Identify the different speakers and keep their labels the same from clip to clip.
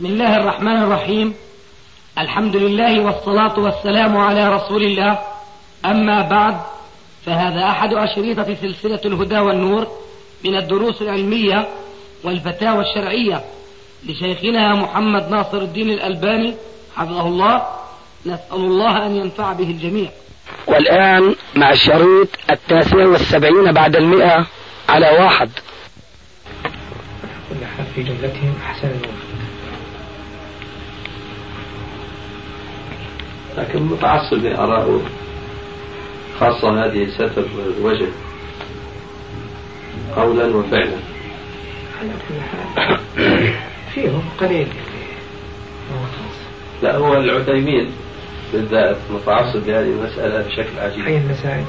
Speaker 1: بسم الله الرحمن الرحيم. الحمد لله والصلاة والسلام على رسول الله. أما بعد فهذا أحد أشريطة سلسلة الهدى والنور من الدروس العلمية والفتاوى الشرعية لشيخنا محمد ناصر الدين الألباني حفظه الله. نسأل الله أن ينفع به الجميع.
Speaker 2: والآن مع الشريط التاسع والسبعين بعد المئة على واحد.
Speaker 3: كل في جملتهم أحسن الوقت
Speaker 4: لكن متعصب لآرائه خاصة هذه ستر الوجه قولا وفعلا.
Speaker 3: على كل حال. فيهم قليل
Speaker 4: لا هو العثيمين بالذات متعصب لهذه المسألة بشكل
Speaker 3: أي
Speaker 4: عجيب
Speaker 3: المسائل؟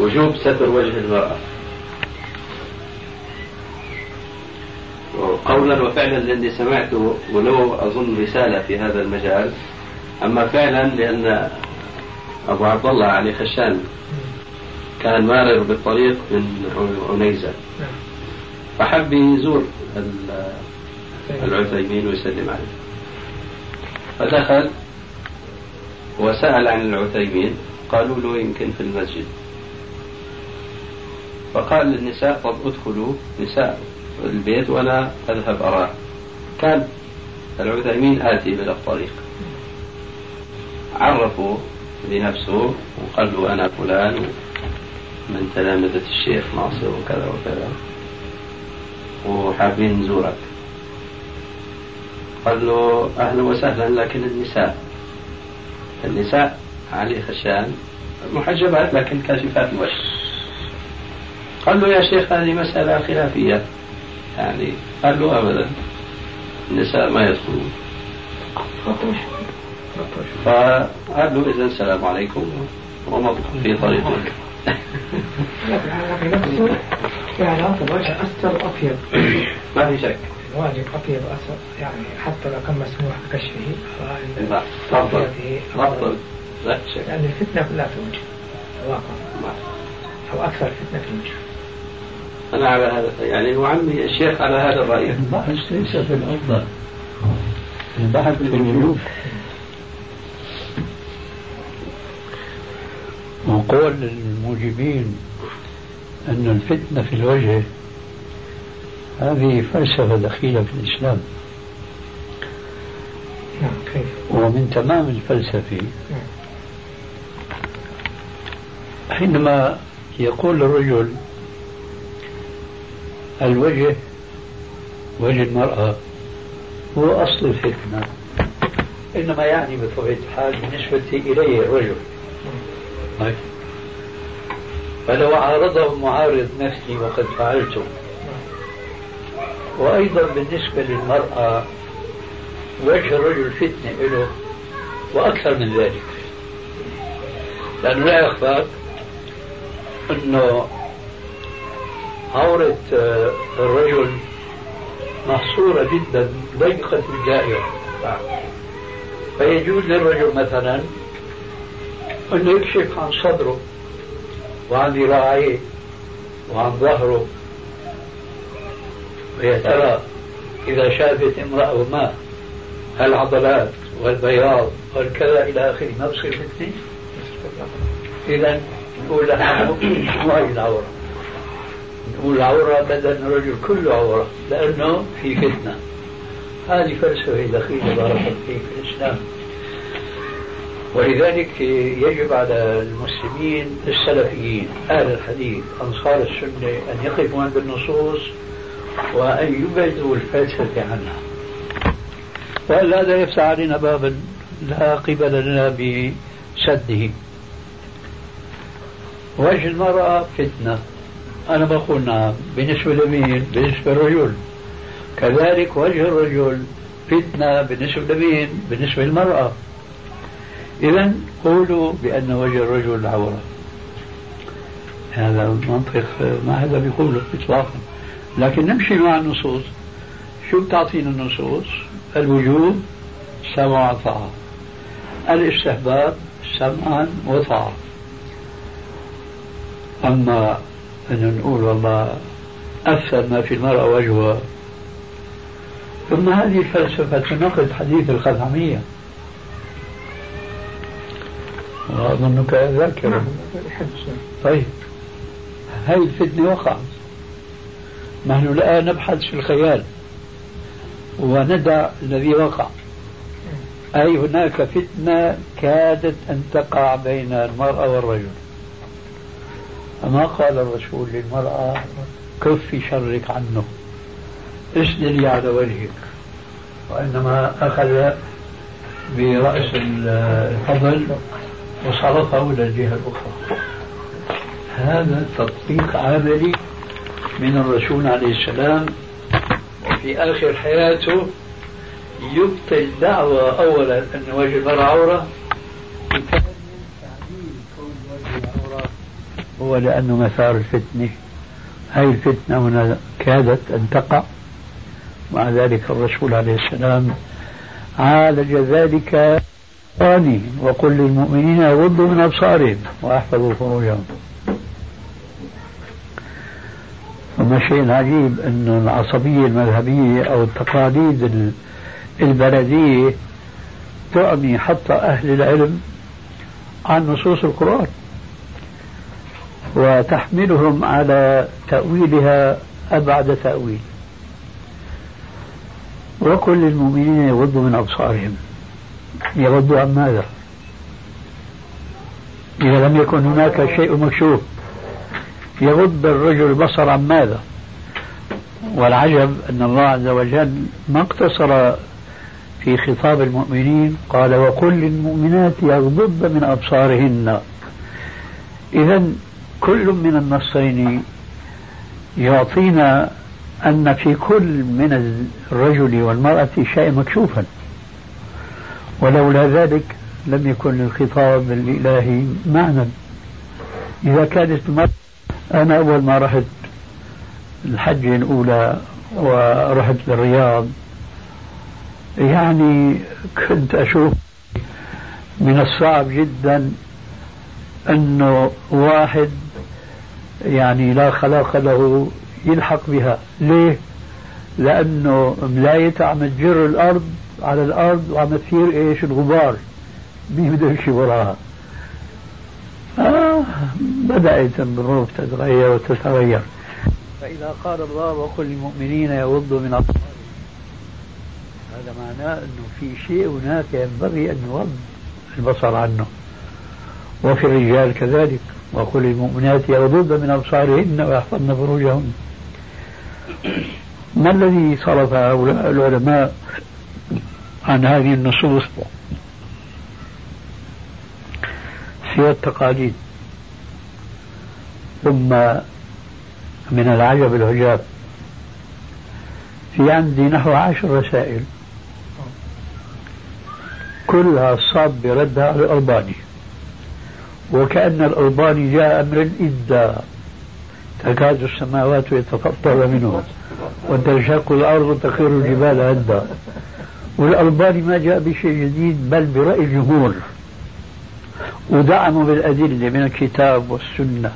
Speaker 4: وجوب ستر وجه المرأة. قولا وفعلا لاني سمعته ولو أظن رسالة في هذا المجال أما فعلا لأن أبو عبد الله علي خشان كان مارر بالطريق من عنيزة.
Speaker 3: نعم
Speaker 4: فحب يزور ال- العثيمين ويسلم عليه. فدخل وسأل عن العثيمين قالوا له يمكن في المسجد. فقال للنساء طب ادخلوا نساء البيت وأنا أذهب أراه. كان العثيمين آتي إلى الطريق. عرفوا لنفسه وقال له أنا فلان من تلامذة الشيخ ناصر وكذا وكذا. وحابين نزورك. قال له أهلا وسهلا لكن النساء. النساء علي خشان محجبات لكن كاشفات الوجه. قال له يا شيخ هذه مسألة خلافية. يعني قال له أبدا النساء ما يدخلون. فقال له إذا السلام عليكم ومضى في
Speaker 3: نفسه يعني أصل وجه أستر أبيض
Speaker 4: ما في شك.
Speaker 3: الواجب أبيض أسود يعني حتى لو كان مسموح بكشفه.
Speaker 4: تفضل تفضل لا شك.
Speaker 3: لأن الفتنة كلها في الوجه الواقع. أو أكثر فتنة في الوجه
Speaker 4: أنا على هذا يعني هو عمي الشيخ على هذا الرأي.
Speaker 5: البحث ليس في الأفضل. البحث في الوجوب. وقول الموجبين أن الفتنة في الوجه هذه فلسفة دخيلة في الإسلام.
Speaker 3: نعم
Speaker 5: ومن تمام الفلسفة
Speaker 3: نعم.
Speaker 5: حينما يقول الرجل الوجه وجه المرأة هو أصل الفتنة إنما يعني بطبيعة الحال بالنسبة إليه الرجل. طيب. فلو عارضه معارض نفسي وقد فعلته وأيضا بالنسبة للمرأة وجه الرجل فتنة له وأكثر من ذلك. لأنه لا يخفى أنه عورة آه، الرجل محصورة جدا ضيقة الدائرة فيجوز للرجل مثلا أنه يكشف عن صدره وعن ذراعيه وعن ظهره ويا ترى إذا شافت امرأة ما العضلات والبياض والكذا إلى آخره. ما بصير فتنة إذا نقول لها مو هي العورة. نقول العورة بدن الرجل كله عورة لأنه في فتنة. هذه فلسفة دخيلة بارك الله فيك في الإسلام. ولذلك يجب على المسلمين السلفيين أهل الحديث أنصار السنة أن يقفوا عند النصوص وأن يبعدوا الفلسفة عنها. وإلا هذا يفتح علينا بابا لا قبل لنا بسده وجه المرأة فتنة. أنا بقول نعم بالنسبة لمين؟ بالنسبة للرجل. كذلك وجه الرجل فتنة بالنسبة لمين؟ بالنسبة للمرأة. إذا قولوا بأن وجه الرجل عورة هذا منطق ما حدا بيقوله إطلاقا. لكن نمشي مع النصوص. شو بتعطينا النصوص؟ الوجوب سمع وطاعة الاستحباب سمعا وطاعة. أما أن نقول والله أكثر ما في المرأة وجهها. ثم هذه الفلسفة تناقض حديث الخثعمية وأظنك ذاكر.
Speaker 3: نعم.
Speaker 5: طيب. هاي الفتنة وقعت. نحن الآن نبحث في الخيال. وندع الذي وقع. أي هناك فتنة كادت أن تقع بين المرأة والرجل؟ فما قال الرسول للمرأة؟ كفي شرك عنه. اسدلي على وجهك. وإنما أخذ برأس الفضل وصرفه إلى الجهة الأخرى. هذا تطبيق عملي من الرسول عليه السلام. وفي آخر حياته يبطل دعوة أولا أن وجه المرأة عورة هو لأنه مثار الفتنة. هاي الفتنة هنا كادت أن تقع. مع ذلك الرسول عليه السلام عالج ذلك ثاني وقل للمؤمنين يغضوا من أبصارهم وأحفظوا فروجهم. وما شيء عجيب أن العصبية المذهبية أو التقاليد البلدية تعمي حتى أهل العلم عن نصوص القرآن وتحملهم على تأويلها أبعد تأويل. وكل المؤمنين يغضوا من أبصارهم. يغضوا عن ماذا؟ إذا لم يكن هناك شيء مكشوف يغض الرجل البصر عن ماذا؟ والعجب أن الله عز وجل ما اقتصر في خطاب المؤمنين قال وكل المؤمنات يغضضن من أبصارهن إذا كل من النصين يعطينا أن في كل من الرجل والمرأة شيء مكشوفا ولولا ذلك لم يكن للخطاب الإلهي معنى إذا كانت المرأة أنا أول ما رحت الحجة الأولى ورحت للرياض يعني كنت أشوف من الصعب جدا أنه واحد يعني لا خلاق له يلحق بها ليه؟ لأنه ملايته عم تجر الأرض على الأرض وعم تثير إيش؟ الغبار. مين بده يمشي وراها؟ آه بدأت الظروف تتغير وتتغير. فإذا قال الله وقل للمؤمنين يغضوا من أبصارهم. هذا معناه أنه في شيء هناك ينبغي أن يغض البصر عنه. وفي الرجال كذلك. وقل للمؤمنات يغضضن من أبصارهن ويحفظن فروجهن. ما الذي صرف هؤلاء العلماء عن هذه النصوص. سوى التقاليد. ثم من العجب العجاب. في عندي نحو عشر رسائل. كلها صاب بردها على الألباني. وكأن الألباني جاء أمر الإبداع تكاد السماوات يتفطر منه. وتنشق الأرض وتخير الجبال هدا والألباني ما جاء بشيء جديد بل برأي الجمهور. ودعموا بالأدلة من الكتاب والسنة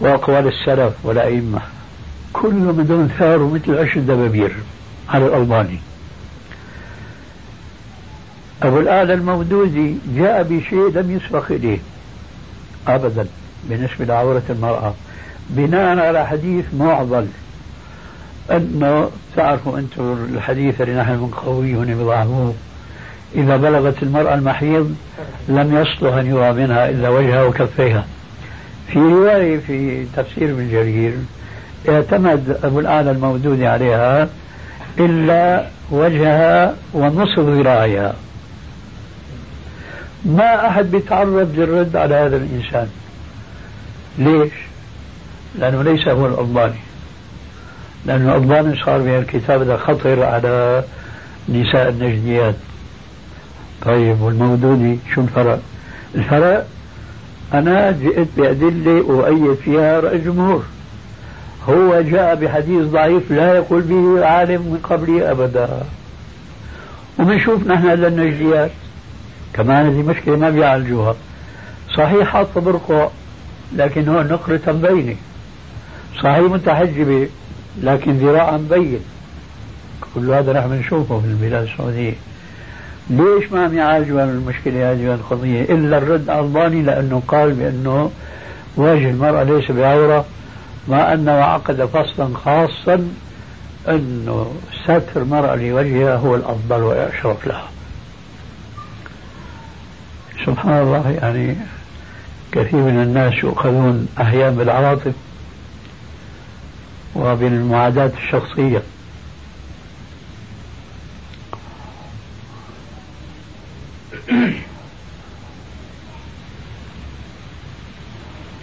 Speaker 5: وأقوال السلف والأئمة. كل من دون ثار مثل عش الدبابير على الألباني أبو الآلة المودودي جاء بشيء لم يسبق إليه أبدا بالنسبة لعورة المرأة بناء على حديث معضل. أنه تعرفوا أنتم الحديث اللي نحن بنقويه هنا بضعفوه إذا بلغت المرأة المحيض لم يصلح أن يرى منها إلا وجهها وكفيها. في رواية في تفسير ابن جرير اعتمد أبو الأعلى المودود عليها إلا وجهها ونصف ذراعها ما أحد بيتعرض للرد على هذا الإنسان. ليش؟ لأنه ليس هو الألباني. لأن الألباني صار من الكتاب هذا خطر على نساء النجديات. طيب والمودودي شو الفرق؟ الفرق أنا جئت بأدلة أؤيد فيها رأي الجمهور. هو جاء بحديث ضعيف لا يقول به عالم من قبلي أبدا. وبنشوف نحن النجديات كمان هذه مشكلة ما بيعالجوها. صحيح حاطة برقع لكن هو نقرة مبينة صحيح متحجبة. لكن ذراعا مبين كل هذا نحن بنشوفه في البلاد السعودية. ليش ما عم يعالجوا المشكلة هذه القضية؟ إلا الرد على ألباني لأنه قال بأنه وجه المرأة ليس بعورة مع أنه عقد فصلا خاصا أنه ستر المرأة لوجهها هو الأفضل والأشرف لها. سبحان الله يعني كثير من الناس يؤخذون أحيانا بالعواطف. وبالمعاداة الشخصية.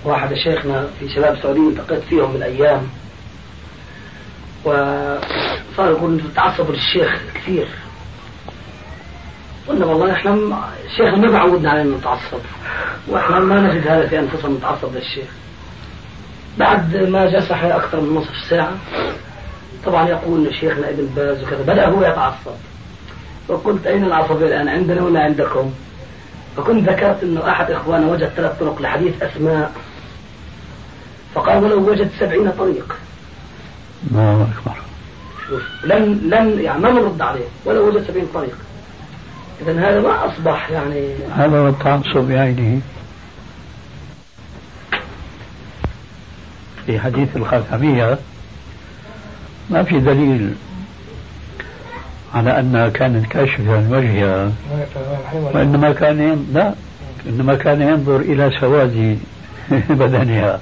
Speaker 6: واحد شيخنا في شباب السعودية التقيت فيهم من أيام وصار يقول تعصبوا للشيخ كثير. قلنا والله إحنا الشيخ ما بعودنا على إنه نتعصب وإحنا ما نجد هذا في أنفسنا نتعصب للشيخ. بعد ما جلس حوالي أكثر من نصف ساعة طبعا يقول شيخنا ابن باز وكذا بدأ هو يتعصب. فقلت أين العصبية الآن عندنا ولا عندكم؟ فكنت ذكرت أنه أحد إخواننا وجد ثلاث طرق لحديث أسماء. فقال ولو وجد سبعين طريق.
Speaker 5: الله أكبر.
Speaker 6: لن لن يعني ما نرد عليه ولو وجد سبعين طريق. إذا هذا ما أصبح يعني
Speaker 5: هذا هو التعصب بعينه في حديث الخاتمية ما في دليل على أنها كانت كاشفة عن وجهها وإنما كان لا إنما كان ينظر إلى سواد بدنها.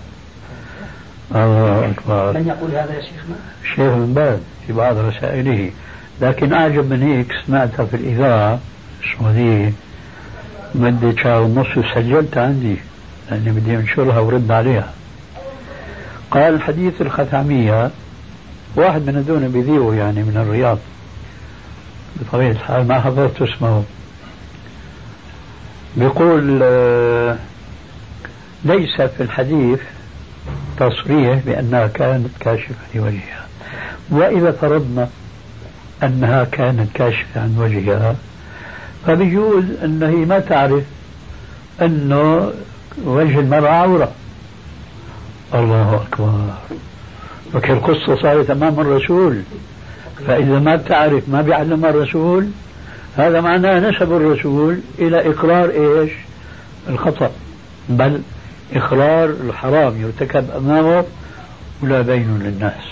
Speaker 5: الله أكبر.
Speaker 6: من يقول هذا يا شيخنا؟
Speaker 5: الشيخ بن باز في بعض رسائله. لكن أعجب من هيك سمعتها في الإذاعة السعودية مدة شهر ونص وسجلتها عندي لأني بدي أنشرها ورد عليها. قال حديث الختامية واحد من هذول بيذيعوا يعني من الرياض. بطبيعة الحال ما حضرت اسمه. بيقول آه، ليس في الحديث تصريح بأنها كانت كاشفة لوجهها وإذا فرضنا أنها كانت كاشفة عن وجهها فبيجوز أن هي ما تعرف أنه وجه المرأة عورة. الله أكبر. وكل القصة صارت أمام الرسول فإذا ما بتعرف ما بيعلمها الرسول هذا معناه نسب الرسول إلى إقرار إيش؟ الخطأ. بل إقرار الحرام يرتكب أمامه ولا بين للناس.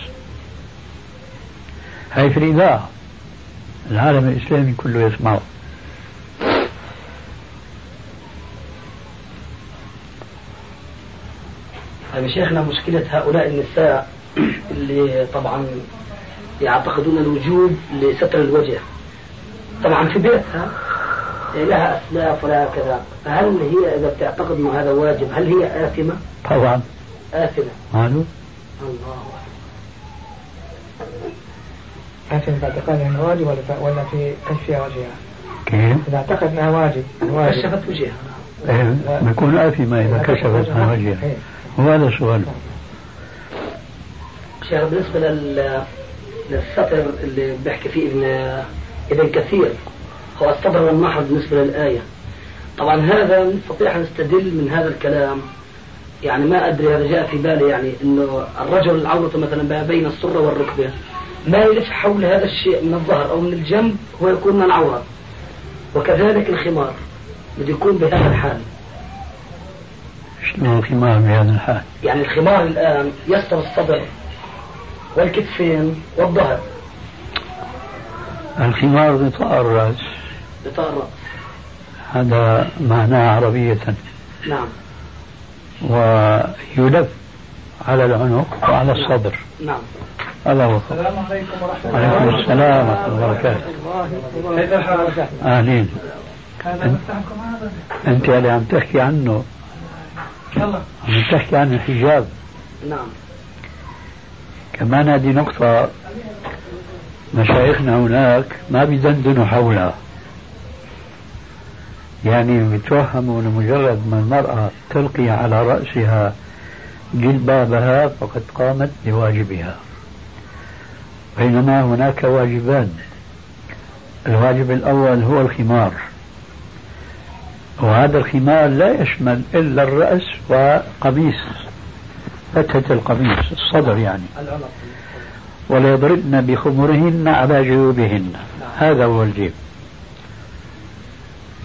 Speaker 5: هاي في الإذاعة العالم الإسلامي كله يسمعه.
Speaker 6: طيب شيخنا مشكلة هؤلاء النساء اللي طبعا يعتقدون الوجوب لستر الوجه طبعا في بيتها لها أسلاف ولا كذا فهل هي إذا تعتقد أنه هذا واجب هل هي آثمة؟
Speaker 5: طبعا
Speaker 6: آثمة
Speaker 5: ماله؟
Speaker 6: الله
Speaker 3: آثمة باعتقاد أنه واجب ولا ولا في كشفها وجهها؟
Speaker 5: كيف؟
Speaker 3: إذا اعتقد أنها واجب واجب
Speaker 6: كشفت وجهها
Speaker 5: إيه بيكون آثمة إذا كشفت عن وجهها
Speaker 3: إيه.
Speaker 5: وهذا السؤال
Speaker 6: شيخ بالنسبة لل للسطر اللي بيحكي فيه ابن ابن كثير هو السطر والنحر بالنسبة للآية. طبعا هذا نستطيع أن نستدل من هذا الكلام. يعني ما أدري هذا جاء في بالي يعني أنه الرجل العورة مثلا ما بين السرة والركبة ما يلف حول هذا الشيء من الظهر أو من الجنب هو يكون من العورة وكذلك الخمار بده يكون بهذا الحال.
Speaker 5: شنو الخمار بهذا الحال؟
Speaker 6: يعني الخمار الآن يستر الصدر والكتفين والظهر.
Speaker 5: الخمار غطاء الرأس.
Speaker 6: غطاء الرأس.
Speaker 5: هذا معناه عربية.
Speaker 6: نعم.
Speaker 5: ويلف على العنق وعلى الصدر.
Speaker 6: نعم.
Speaker 5: هذا هو
Speaker 3: السلام عليكم ورحمة الله
Speaker 5: وعليكم السلام ورحمة الله وبركاته.
Speaker 3: كيف الحال؟
Speaker 5: أهلين
Speaker 3: هذا مفتاحكم هذا؟
Speaker 5: أنت اللي عم تحكي عنه.
Speaker 3: يلا.
Speaker 5: عم تحكي عن الحجاب.
Speaker 6: نعم.
Speaker 5: كمان هذه نقطة. مشايخنا هناك ما بيدندنوا حولها يعني بيتوهموا لمجرد ما المرأة تلقي على رأسها جلبابها فقد قامت بواجبها. بينما هناك واجبان. الواجب الأول هو الخمار. وهذا الخمار لا يشمل إلا الرأس وقميص فتحة القميص الصدر يعني. وليضربن بخمرهن على جيوبهن. هذا هو الجيب.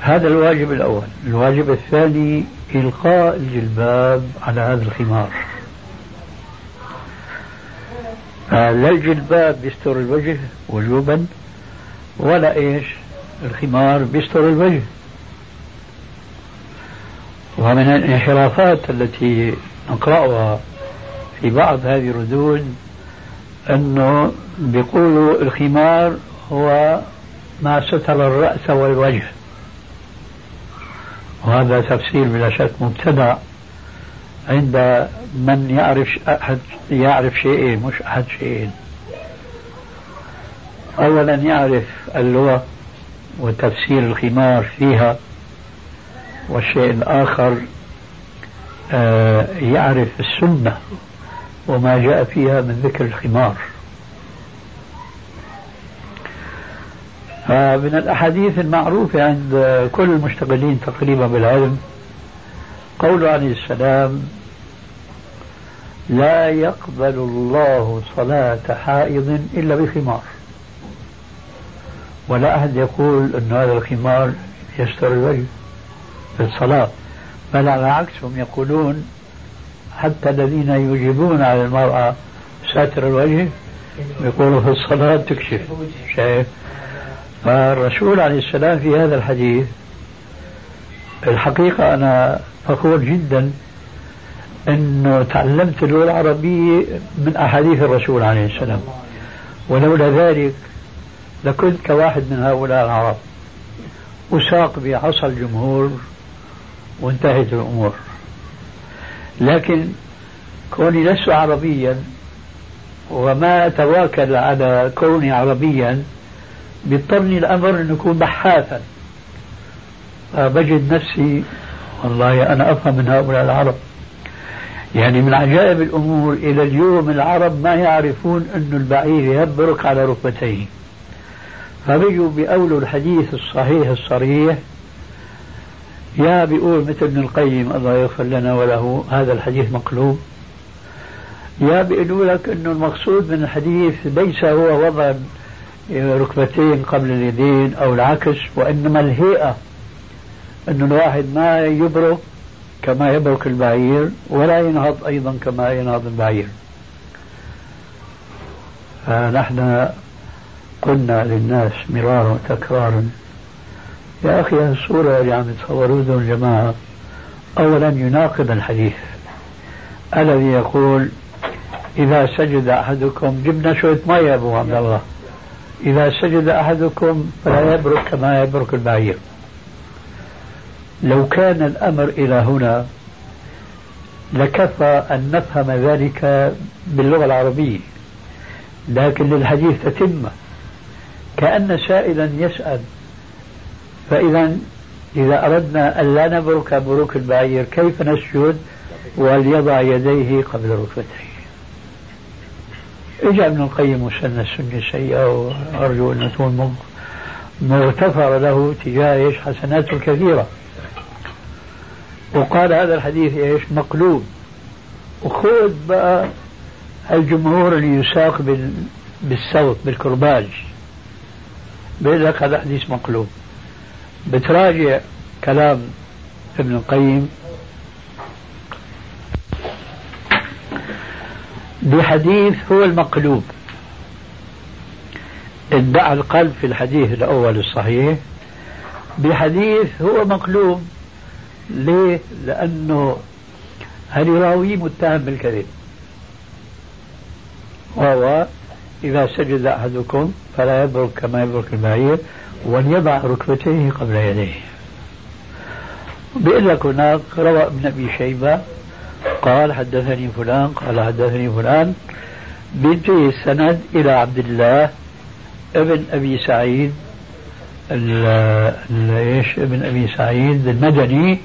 Speaker 5: هذا الواجب الأول. الواجب الثاني إلقاء الجلباب على هذا الخمار. لا الجلباب بيستر الوجه وجوبا ولا إيش؟ الخمار بيستر الوجه. ومن الانحرافات التي نقرأها في بعض هذه الردود أنه بيقولوا الخمار هو ما ستر الرأس والوجه. وهذا تفسير بلا شك مبتدع عند من يعرف أحد يعرف شيئين مش أحد شيئين. أولا يعرف اللغة وتفسير الخمار فيها. والشيء الآخر آه، يعرف السنة وما جاء فيها من ذكر الخمار. من الأحاديث المعروفة عند كل المشتغلين تقريبا بالعلم قول عليه السلام لا يقبل الله صلاة حائض إلا بخمار ولا أحد يقول أن هذا الخمار يستر الوجه. في الصلاة. بل على العكس هم يقولون حتى الذين يجيبون على المرأة ساتر الوجه يقولوا في الصلاة تكشف. شايف؟ فالرسول عليه السلام في هذا الحديث الحقيقة أنا فخور جدا أنه تعلمت اللغة العربية من أحاديث الرسول عليه السلام. ولولا ذلك لكنت كواحد من هؤلاء العرب. أساق بعصا الجمهور وانتهت الأمور. لكن كوني لست عربيا وما أتواكل على كوني عربيا بيضطرني الأمر أن أكون بحاثا. فبجد نفسي والله أنا أفهم من هؤلاء العرب. يعني من عجائب الأمور إلى اليوم العرب ما يعرفون أن البعير يبرك على ركبتيه. فبيجوا بأولوا الحديث الصحيح الصريح يا بيقول مثل ابن القيم الله يغفر لنا وله هذا الحديث مقلوب. يا بيقولوا لك إنه المقصود من الحديث ليس هو وضع ركبتين قبل اليدين أو العكس وإنما الهيئة. إنه الواحد ما يبرك كما يبرك البعير ولا ينهض أيضا كما ينهض البعير. فنحن قلنا للناس مرارا وتكرارا يا أخي الصورة اللي عم يتصوروا الجماعة أولا يناقض الحديث الذي يقول إذا سجد أحدكم جبنا شوية مية أبو عبد الله. إذا سجد أحدكم فلا يبرك كما يبرك البعير. لو كان الأمر إلى هنا لكفى أن نفهم ذلك باللغة العربية. لكن للحديث تتمة كأن سائلا يسأل فإذا إذا أردنا أن لا نبرك بروك البعير كيف نسجد وليضع يديه قبل ركبتيه؟ اجى ابن القيم وسن السنة السيئة وأرجو أن تكون مغتفر له تجاه إيش؟ حسناته الكثيرة وقال هذا الحديث إيش؟ مقلوب. وخذ بقى الجمهور اللي يساق بالصوت بالكرباج. بيقول لك هذا حديث مقلوب. بتراجع كلام ابن القيم بحديث هو المقلوب. ادعى القلب في الحديث الأول الصحيح بحديث هو مقلوب. ليه؟ لأنه الراوي متهم بالكذب. وهو إذا سجد أحدكم فلا يبرك كما يبرك البعير وليضع ركبتيه قبل يديه. بيقول لك هناك روى ابن أبي شيبة قال حدثني فلان قال حدثني فلان بينتهي السند إلى عبد الله ابن أبي سعيد إيش؟ ابن أبي سعيد المدني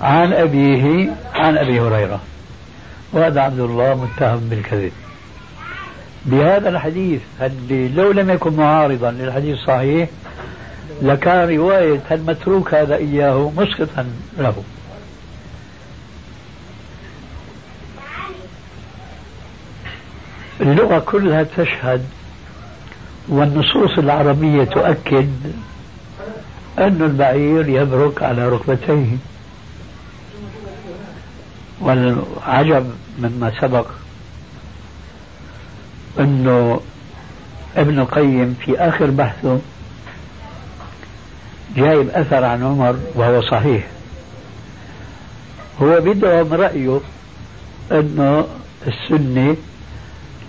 Speaker 5: عن أبيه عن أبي هريرة. وهذا عبد الله متهم بالكذب. بهذا الحديث اللي لو لم يكن معارضا للحديث الصحيح لكان رواية المتروك هذا إياه مسقطا له. اللغة كلها تشهد والنصوص العربية تؤكد أن البعير يبرك على ركبتيه. والعجب مما سبق أنه ابن القيم في آخر بحثه جايب أثر عن عمر وهو صحيح. هو بدعم رأيه أنه السنة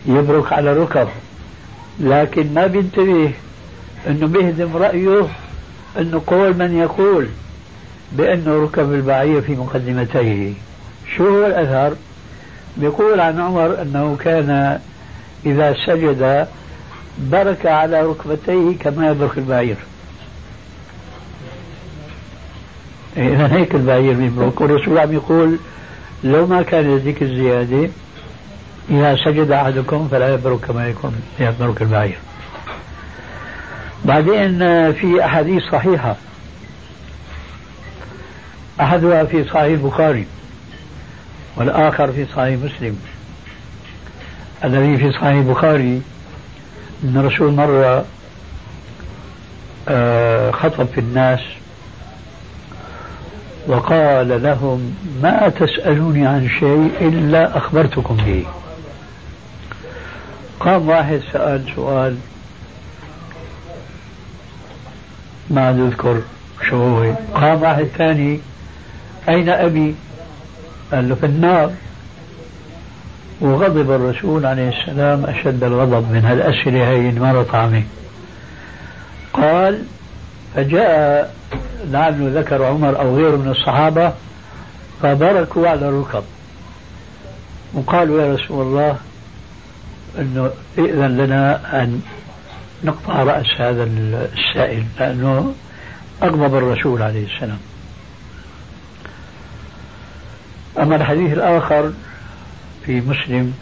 Speaker 5: يبرك على ركب لكن ما بينتبه أنه بيهدم رأيه أنه قول من يقول بأنه ركب البعير في مقدمتيه. شو هو الأثر؟ بيقول عن عمر أنه كان إذا سجد برك على ركبتيه كما يبرك البعير. إذا هيك البعير بيبرك والرسول عم يقول لو ما كان هذيك الزيادة إذا سجد أحدكم فلا يبرك كما يكون يبرك البعير. بعدين في أحاديث صحيحة. أحدها في صحيح البخاري والآخر في صحيح مسلم. الذي في صحيح البخاري أن الرسول مرة آه، خطب في الناس وقال لهم ما تسألوني عن شيء إلا أخبرتكم به. قام واحد سأل سؤال ما أذكر شو هو قام واحد ثاني أين أبي؟ قال له في النار. وغضب الرسول عليه السلام أشد الغضب من هالأسئلة هي مرت عليه قال فجاء لعله ذكر عمر أو غيره من الصحابة فبركوا على الركب وقالوا يا رسول الله إنه ائذن لنا أن نقطع رأس هذا السائل لأنه أغضب الرسول عليه السلام. أما الحديث الآخر في مسلم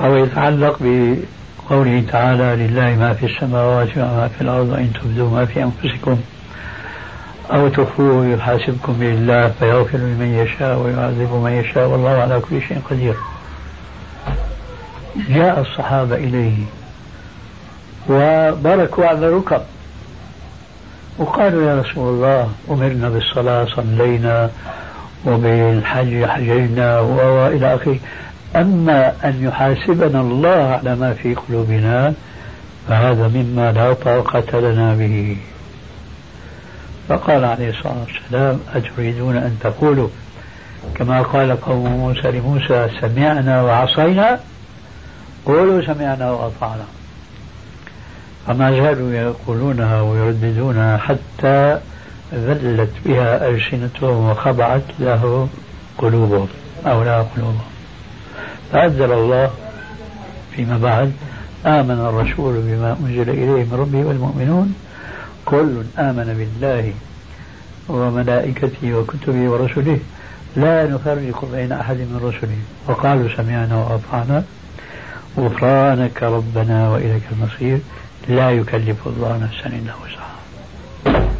Speaker 5: أو يتعلق بقوله تعالى لله ما في السماوات وما في الأرض إن تبدوا ما في أنفسكم أو تخفوه يحاسبكم بالله فيغفر لمن يشاء ويعذب من يشاء والله على كل شيء قدير. جاء الصحابة إليه وبركوا على الركب وقالوا يا رسول الله أمرنا بالصلاة صلينا وبالحج حجينا وإلى آخره. أما أن يحاسبنا الله على ما في قلوبنا فهذا مما لا طاقة لنا به. فقال عليه الصلاة والسلام أتريدون أن تقولوا؟ كما قال قوم موسى لموسى سمعنا وعصينا؟ قولوا سمعنا وأطعنا. فما زالوا يقولونها ويرددونها حتى ذلت بها ألسنتهم وخضعت له قلوبهم أو لا قلوبهم فأنزل الله فيما بعد آمن الرسول بما أنزل إليه من ربه والمؤمنون. كل آمن بالله وملائكته وكتبه ورسله. لا نفرق بين أحد من رسله. وقالوا سمعنا وأطعنا. غفرانك ربنا وإليك المصير. لا يكلف الله نفسا إلا وسعها.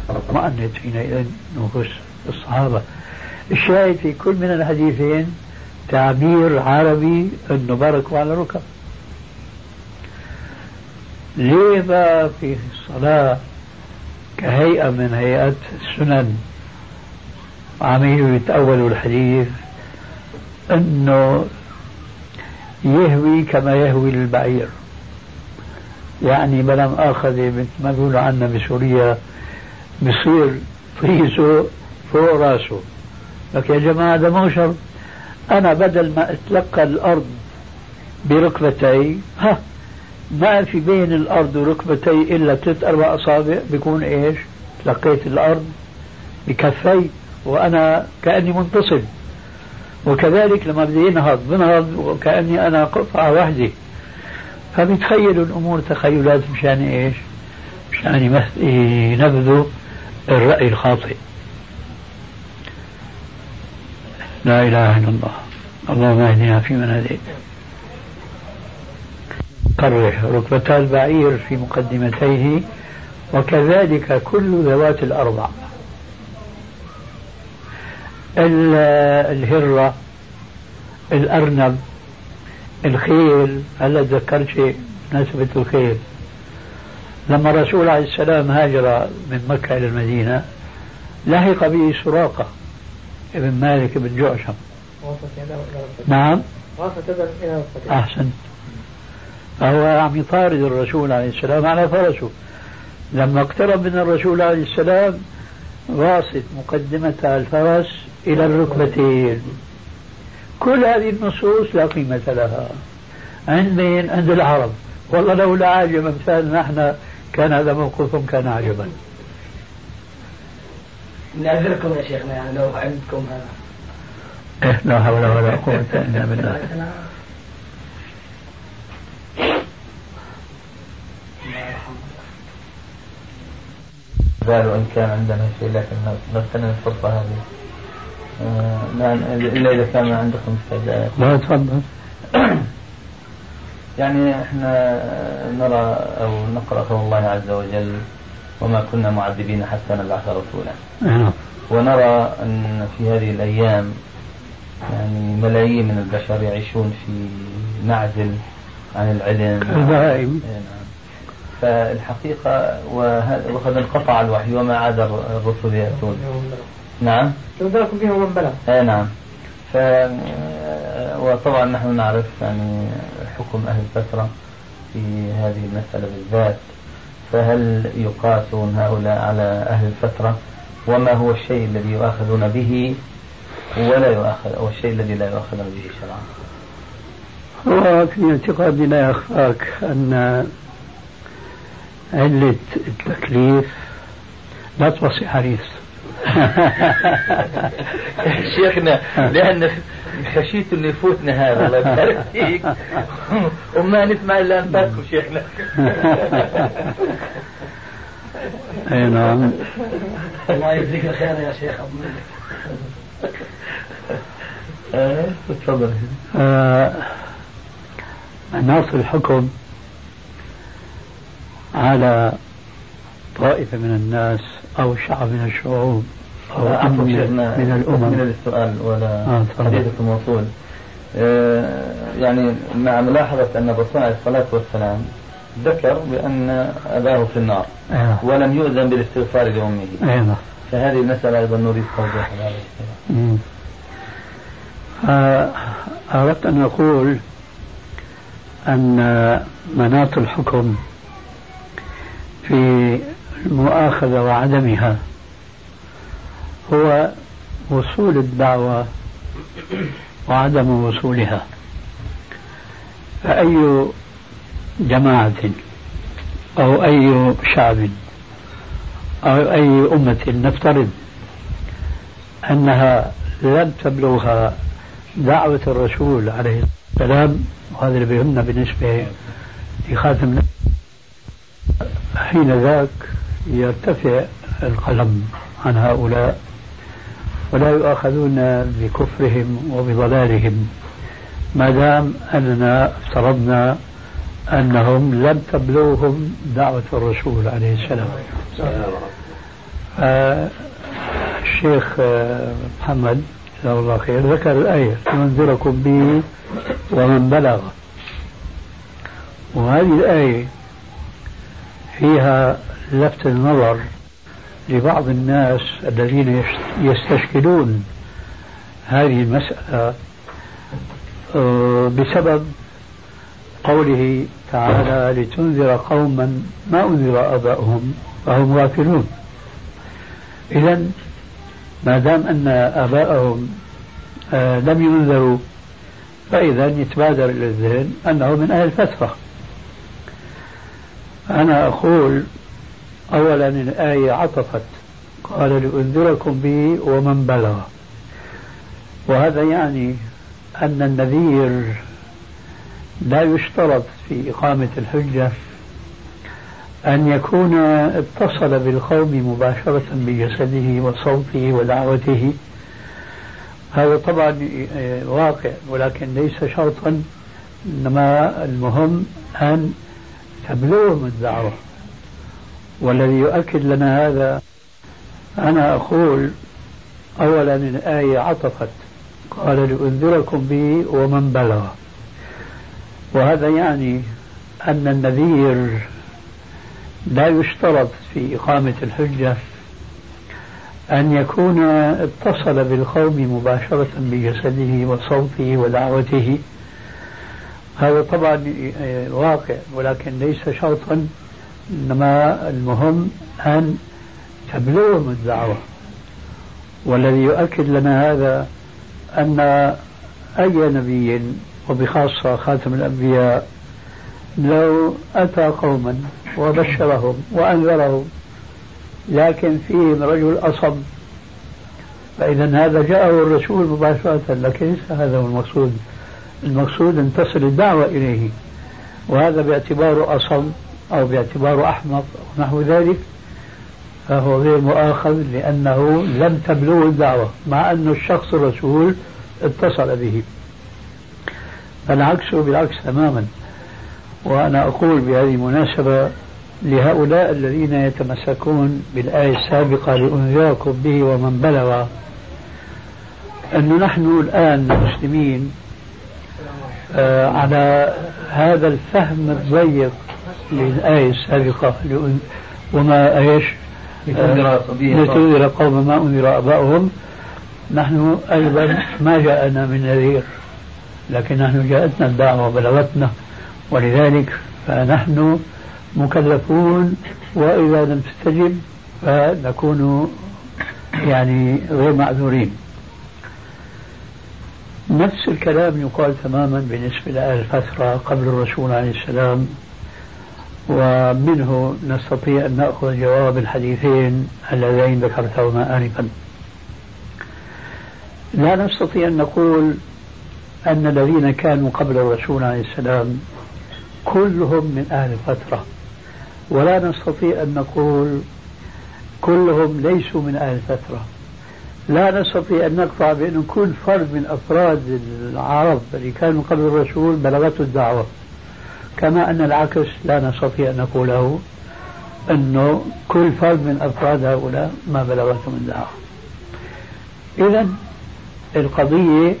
Speaker 5: اطمأنت حينئذ نفوس الصحابة. الشاهد في كل من الحديثين تعبير عربي انه باركوا على الركب ليه بقى في الصلاة كهيئة من هيئات السنن؟ عميل يتأولوا الحديث إنه يهوي كما يهوي البعير يعني بلا مؤاخذة مثل ما بيقولوا عنا بسوريا بصير طيسه فوق راسه. لك يا جماعة هذا مو شرط أنا بدل ما أتلقى الأرض بركبتي ها ما في بين الأرض وركبتي إلا ثلاث أربع أصابع بيكون إيش؟ تلقيت الأرض بكفي وأنا كأني منتصب وكذلك لما بدي ينهض بنهض وكأني أنا قطعة واحدة فبيتخيلوا الأمور تخيلات مشان إيش؟ مشان ينبذوا الرأي الخاطئ. لا إله إلا الله. اللهم اهدنا فيمن هديت قرح ركبتا البعير في مقدمتيه وكذلك كل ذوات الأربع. الهرة الأرنب الخيل هلا تذكرت شيء؟ مناسبة الخيل. لما الرسول عليه السلام هاجر من مكة إلى المدينة لحق به سراقة ابن مالك بن جعشم. نعم. أحسن فهو عم يطارد الرسول عليه السلام على فرسه. لما اقترب من الرسول عليه السلام واصل مقدمة الفرس إلى الركبتين. كل هذه النصوص لا قيمة لها. عند مين؟ عند العرب. والله لو لا عاجب أمثالنا نحن كان هذا موقفهم كان عجبا.
Speaker 6: نعذركم يا شيخنا يعني لو عندكم هذا.
Speaker 5: إيه لا حول ولا قوة إلا بالله.
Speaker 7: قالوا إن كان عندنا شيء لكن نغتنم الفرصة هذه. آه إلا إذا كان عندكم استعداد
Speaker 5: لا تفضل.
Speaker 7: يعني إحنا نرى أو نقرأ قول الله عز وجل وما كنا معذبين حتى نبعث رسولا. نعم. ونرى أن في هذه الأيام يعني ملايين من البشر يعيشون في معزل عن العلم.
Speaker 5: البهائم.
Speaker 7: إيه، نعم. فالحقيقة وقد انقطع الوحي وما عاد الرسل يأتون نعم
Speaker 3: ينذركم به ومن بلغ
Speaker 7: اي نعم وطبعا نحن نعرف يعني حكم أهل الفترة في هذه المسألة بالذات فهل يقاسون هؤلاء على أهل الفترة؟ وما هو الشيء الذي يؤاخذون به؟ ولا يؤاخذ أو الشيء الذي لا يؤاخذون به شرعا.
Speaker 5: هو في اعتقادي لا يخفاك أن علة التكليف لا توصي حريص
Speaker 7: شيخنا لأن خشيت انه يفوتنا هذا الله يبارك فيك. وما نسمع إلا انفاسكم شيخنا.
Speaker 5: أي نعم.
Speaker 6: الله يجزيك الخير يا شيخ أبو
Speaker 7: آه، تفضل.
Speaker 5: نص الحكم على طائفة من الناس أو شعب من الشعوب أو أمة من الأمم.
Speaker 7: من السؤال ولا آه حديثك الموصول آه يعني مع ملاحظة أن الرسول عليه الصلاة والسلام ذكر بأن أباه في النار آه. ولم يؤذن بالاستغفار لأمه. آه. فهذه المسألة أيضا نريد توضيحها
Speaker 5: أردت أن أقول أن مناط الحكم في المؤاخذة وعدمها هو وصول الدعوة وعدم وصولها. فأي جماعة أو أي شعب أو أي أمة نفترض أنها لم تبلغها دعوة الرسول عليه السلام وهذا اللي بيهمنا بالنسبة لخاتم حين ذاك يرتفع القلم عن هؤلاء. ولا يؤاخذون بكفرهم وبضلالهم. ما دام أننا افترضنا أنهم لم تبلغهم دعوة الرسول عليه السلام. آه الشيخ آه، محمد جزاه الله خير ذكر الآية لينذركم به ومن بلغ. وهذه الآية فيها لفت النظر لبعض الناس الذين يستشكلون هذه المسألة آه، بسبب قوله تعالى لتنذر قوما ما أنذر آباؤهم فهم غافلون إذا ما دام أن آباءهم آه، لم ينذروا فإذا يتبادر إلى الذهن أنه من أهل الفترة أنا أقول أولا الآية عطفت. قال لأنذركم به ومن بلغ. وهذا يعني أن النذير لا يشترط في إقامة الحجة أن يكون اتصل بالقوم مباشرة بجسده وصوته ودعوته. هذا طبعا واقع ولكن ليس شرطا. إنما المهم أن تبلغهم الدعوة. والذي يؤكد لنا هذا أنا أقول أولا الآية عطفت. قال لأنذركم به ومن بلغ. وهذا يعني أن النذير لا يشترط في إقامة الحجة أن يكون اتصل بالقوم مباشرة بجسده وصوته ودعوته. هذا طبعا واقع ولكن ليس شرطا. إنما المهم أن تبلغهم الدعوة. والذي يؤكد لنا هذا أن أي نبي وبخاصة خاتم الأنبياء لو أتى قوما وبشرهم وأنذرهم لكن فيهم رجل أصم فإذا هذا جاءه الرسول مباشرة لكن ليس هذا هو المقصود. المقصود أن تصل الدعوة إليه وهذا باعتباره أصم. أو باعتباره أحمق أو نحو ذلك فهو غير مؤاخذ لأنه لم تبلغه الدعوة مع أن الشخص الرسول اتصل به. العكس بالعكس تماما. وأنا أقول بهذه المناسبة لهؤلاء الذين يتمسكون بالآية السابقة لأنذركم به ومن بلغ. أن نحن الآن المسلمين آه على هذا الفهم الضيق للآية السابقة وما إيش؟ لتنذر قوم ما أنذر آباؤهم. نحن أيضا ما جاءنا من نذير لكن نحن جاءتنا الدعوة وبلغتنا. ولذلك فنحن مكلفون وإذا لم تستجب فنكون يعني غير معذورين. نفس الكلام يقال تماما بالنسبة لأهل الفترة قبل الرسول عليه السلام. ومنه نستطيع أن نأخذ جواب الحديثين اللذين ذكرتهما آنفا. لا نستطيع أن نقول أن الذين كانوا قبل الرسول عليه السلام كلهم من أهل الفترة. ولا نستطيع أن نقول كلهم ليسوا من أهل الفترة. لا نستطيع أن نقطع بأن كل فرد من أفراد العرب اللي كانوا قبل الرسول بلغته الدعوة. كما أن العكس لا نستطيع أن نقوله أنه كل فرد من أفراد هؤلاء ما بلغتهم الدعوة إذا القضية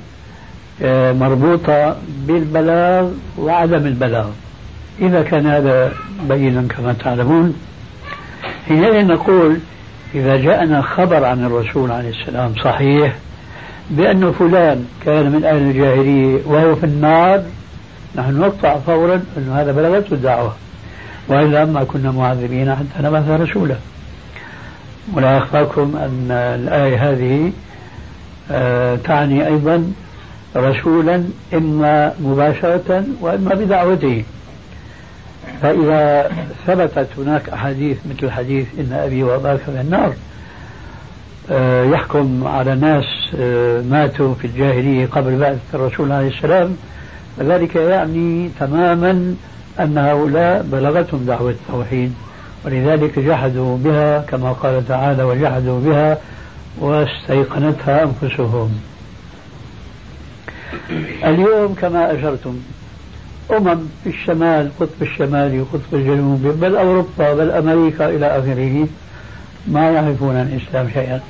Speaker 5: آه، مربوطة بالبلاغ وعدم البلاغ. إذا كان هذا بينا كما تعلمون حينئذ نقول إذا جاءنا خبر عن الرسول عليه السلام صحيح بأن فلان كان من أهل الجاهلية وهو في النار نحن نقطع فورا أن هذا بلغته الدعوة. وإلا ما كنا معذبين حتى نبعث رسولا. ولا أخفاكم أن الآية هذه آه، تعني أيضا رسولا إما مباشرة وإما بدعوته فإذا ثبتت هناك أحاديث مثل حديث إن أبي وأباك في النار آه، يحكم على ناس آه، ماتوا في الجاهلية قبل بعثة الرسول عليه السلام ذلك يعني تماما أن هؤلاء بلغتهم دعوة التوحيد ولذلك جحدوا بها كما قال تعالى وجحدوا بها واستيقنتها أنفسهم. اليوم كما أشرتم أمم في الشمال قطب الشمالي وقطب الجنوبي بل أوروبا بل أمريكا إلى آخره ما يعرفون الإسلام شيئا.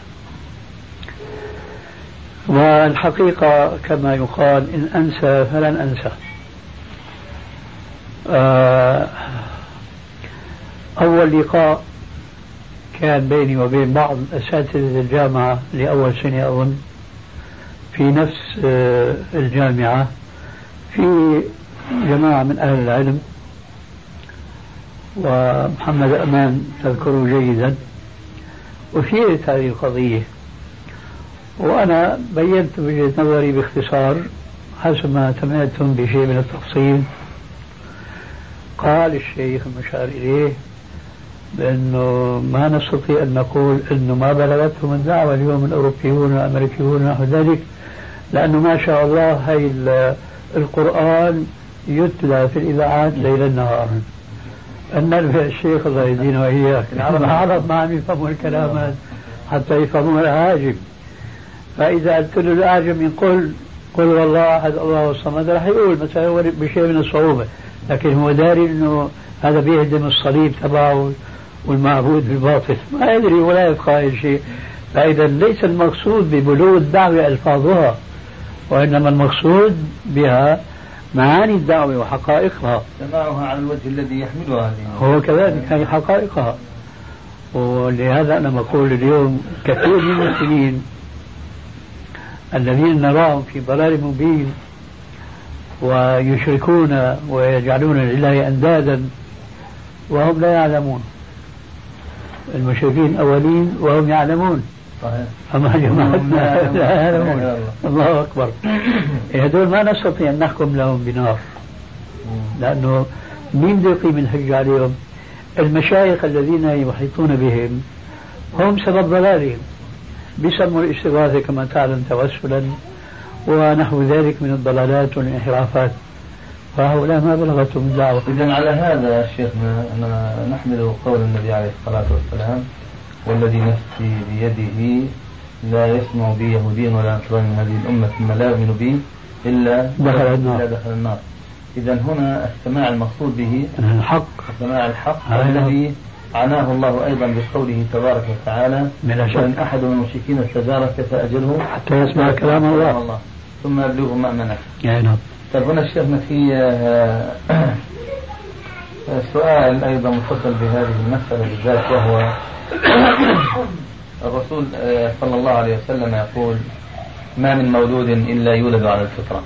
Speaker 5: والحقيقة كما يقال إن أنسى فلن أنسى. آه، أول لقاء كان بيني وبين بعض أساتذة الجامعة لأول سنة أظن في نفس آه، الجامعة في جماعة من أهل العلم. ومحمد أمان تذكره جيدا. أثيرت هذه القضية وأنا بينت وجهة نظري باختصار حسب ما سمعتم بشيء من التفصيل. قال الشيخ المشار إليه بأنه ما نستطيع أن نقول أنه ما بلغتهم الدعوة اليوم الأوروبيون والأمريكيون ونحو ذلك لأنه ما شاء الله هي القرآن يتلى في الإذاعات ليلا نهارا أن الشيخ الله يدينه وإياك العرب ما عم يفهموا الكلامات حتى يفهموا العاجم. فإذا قلت له الأعجم يقول قل والله أحد الله الصمد راح يقول مثلا بشيء من الصعوبة. لكن هو داري أنه هذا بيهدم الصليب تبعه والمعبود بالباطل. ما يدري ولا يبقى شيء. فإذا ليس المقصود ببلوغ الدعوة ألفاظها وإنما المقصود بها معاني الدعوة وحقائقها.
Speaker 7: سماعها على الوجه الذي يحملها
Speaker 5: هو كذلك هي حقائقها. ولهذا أنا بقول اليوم كثير من المسلمين الذين نراهم في ضلال مبين ويشركون ويجعلون لله أندادا وهم لا يعلمون. المشركين الأولين وهم يعلمون. صحيح. أما جماعتنا لا يعلمون. الله أكبر. هذول ما نستطيع أن نحكم لهم بنار. لأنه مين بده يقيم الحج عليهم؟ المشايخ الذين يحيطون بهم هم سبب ضلالهم. بيسموا الاستغاثة كما تعلم توسلا ونحو ذلك من الضلالات والانحرافات. فهؤلاء ما بلغتهم الدعوة
Speaker 7: إذا على هذا شيخنا نحمل قول النبي عليه الصلاة والسلام والذي نفسي بيده لا يسمع بي يهودي ولا نصراني من هذه الأمة ثم لا يؤمن بي إلا
Speaker 5: دخل النار.
Speaker 7: إلا دخل النار. إذا هنا السماع المقصود به
Speaker 5: الحق.
Speaker 7: السماع الحق الذي عناه الله أيضا بقوله تبارك وتعالى وإن أحد من المشركين استجارك فأجله
Speaker 5: حتى يسمع كلام الله, الله.
Speaker 7: ثم يبلغه مأمنك
Speaker 5: نعم.
Speaker 7: طيب هنا شيخنا في آه، سؤال أيضا متصل بهذه المسألة بالذات وهو الرسول آه، صلى الله عليه وسلم يقول ما من مولود إلا يولد على الفطرة.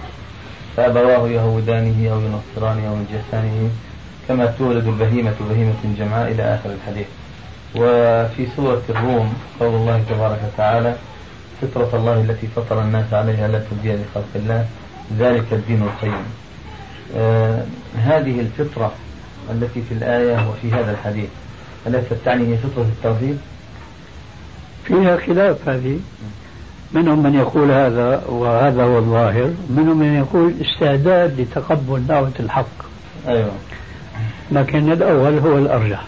Speaker 7: فأبواه يهودانه أو ينصرانه أو يجسانه كما تولد البهيمة بهيمة جمعاء إلى آخر الحديث. وفي سورة الروم قول الله تبارك وتعالى فطرة الله التي فطر الناس عليها لا تبديل لخلق الله ذلك الدين القيم. آه هذه الفطرة التي في الآية وفي هذا الحديث أليست تعني هي فطرة التوحيد؟
Speaker 5: فيها خلاف هذه. منهم من يقول هذا وهذا هو الظاهر منهم من يقول استعداد لتقبل دعوة الحق.
Speaker 7: أيوة.
Speaker 5: لكن الأول هو الأرجح.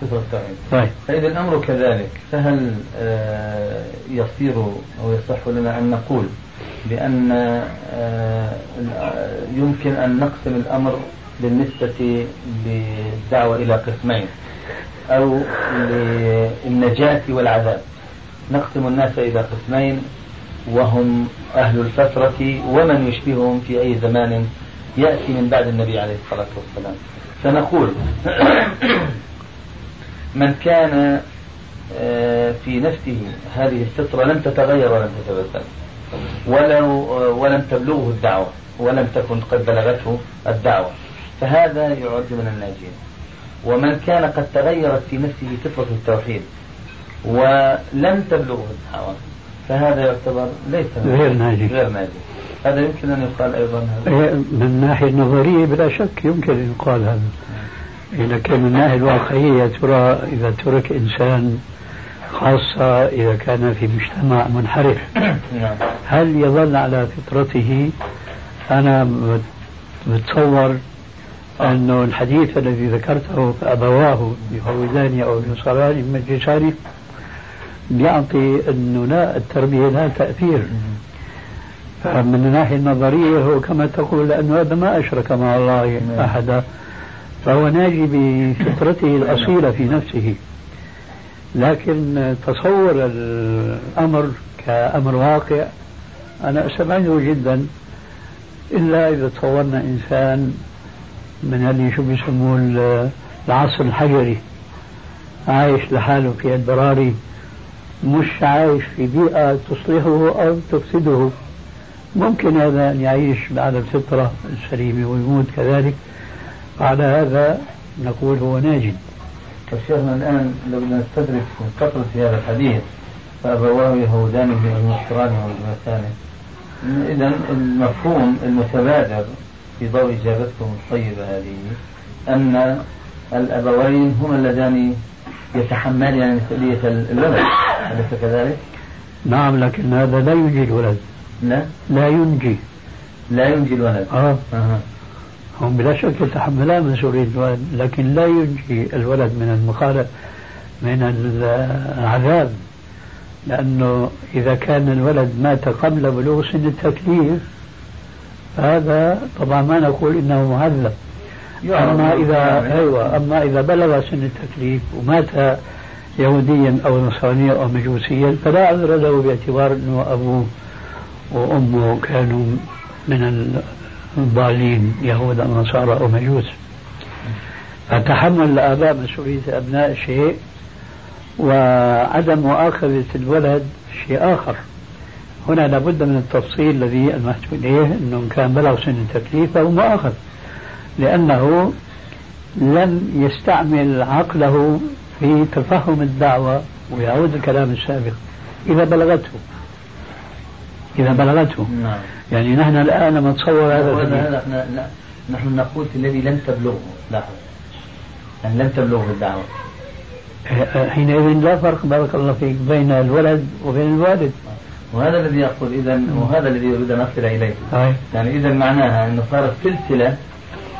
Speaker 7: طيب. فإذا الأمر كذلك فهل آه، يصير أو يصح لنا أن نقول بأن آه، يمكن أن نقسم الأمر بالنسبة للدعوة إلى قسمين أو للنجاة والعذاب. نقسم الناس إلى قسمين وهم أهل الفترة ومن يشبههم في أي زمان يأتي من بعد النبي عليه الصلاة والسلام. فنقول من كان آه، في نفسه هذه الفطرة لم تتغير ولم تتبدل. ولو ولم تبلغه الدعوة ولم تكن قد بلغته الدعوة. فهذا يعد من الناجين. ومن كان قد تغيرت في نفسه فطرة التوحيد ولم تبلغه الدعوة. فهذا يعتبر ليس
Speaker 5: غير ناجي
Speaker 7: غير ناجي هذا يمكن أن يقال أيضا هذا.
Speaker 5: من الناحية النظرية بلا شك يمكن أن يقال هذا. كان من الناحية الواقعية ترى إذا ترك إنسان خاصة إذا كان في مجتمع منحرف نعم. هل يظل على فطرته؟ أنا بتصور أنه الحديث الذي ذكرته أبواه يهودان أو ينصران مجلسان بيعطي أنه لا التربية لها تأثير. فمن الناحية النظرية هو كما تقول لأنه هذا ما أشرك مع الله أحدا. فهو ناجي بفطرته الأصيلة في نفسه. لكن تصور الأمر كأمر واقع أنا أستبعده جدا. إلا إذا تصورنا إنسان من اللي شو بيسموه العصر الحجري عايش لحاله في البراري مش عايش في بيئة تصلحه أو تفسده. ممكن هذا أن يعيش على الفطرة السليمة ويموت كذلك. على هذا نقول هو ناجد.
Speaker 7: شيخنا الآن لو نستدرك كثرة في هذا الحديث فأبواه ينصرانه أو يمسانه إذا المفهوم المتبادر في ضوء إجابتكم الطيبة هذه أن الأبوين هما اللذان يتحملان مسؤولية الولد. أليس كذلك؟
Speaker 5: نعم لكن هذا لا ينجي الولد
Speaker 7: لا؟
Speaker 5: لا ينجي.
Speaker 7: لا ينجي الولد.
Speaker 5: آه, آه. هم بلا شك يتحملان مسؤولية الولد لكن لا ينجي الولد من المخالف من العذاب. لأنه إذا كان الولد مات قبل بلوغ سن التكليف هذا طبعا ما نقول إنه معذب أما إذا أيوة أما إذا بلغ سن التكليف ومات يهوديا أو نصرانيا أو مجوسيا فلا عذر له باعتبار أنه أبوه وأمه كانوا من الضالين يهود أو نصارى أو مجوس. فتحمل الآباء مسؤولية أبناء شيء وعدم مؤاخذة الولد شيء آخر. هنا لابد من التفصيل الذي ألمحت إليه أنه إن كان بلغ سن التكليف فهو مؤاخذ لأنه لم يستعمل عقله في تفهم الدعوة ويعود الكلام السابق. إذا بلغته. إذا بلغته.
Speaker 7: نعم.
Speaker 5: يعني نحن الآن لما نتصور هذا
Speaker 7: نحن نقول في الذي لم تبلغه. لاحظ. يعني لم تبلغه الدعوة.
Speaker 5: حينئذ لا فرق بارك الله فيك بين الولد وبين الوالد.
Speaker 7: وهذا الذي يقول اذا وهذا الذي اريد أن أصل إليه.
Speaker 5: أي.
Speaker 7: يعني اذا معناها أنه صارت سلسلة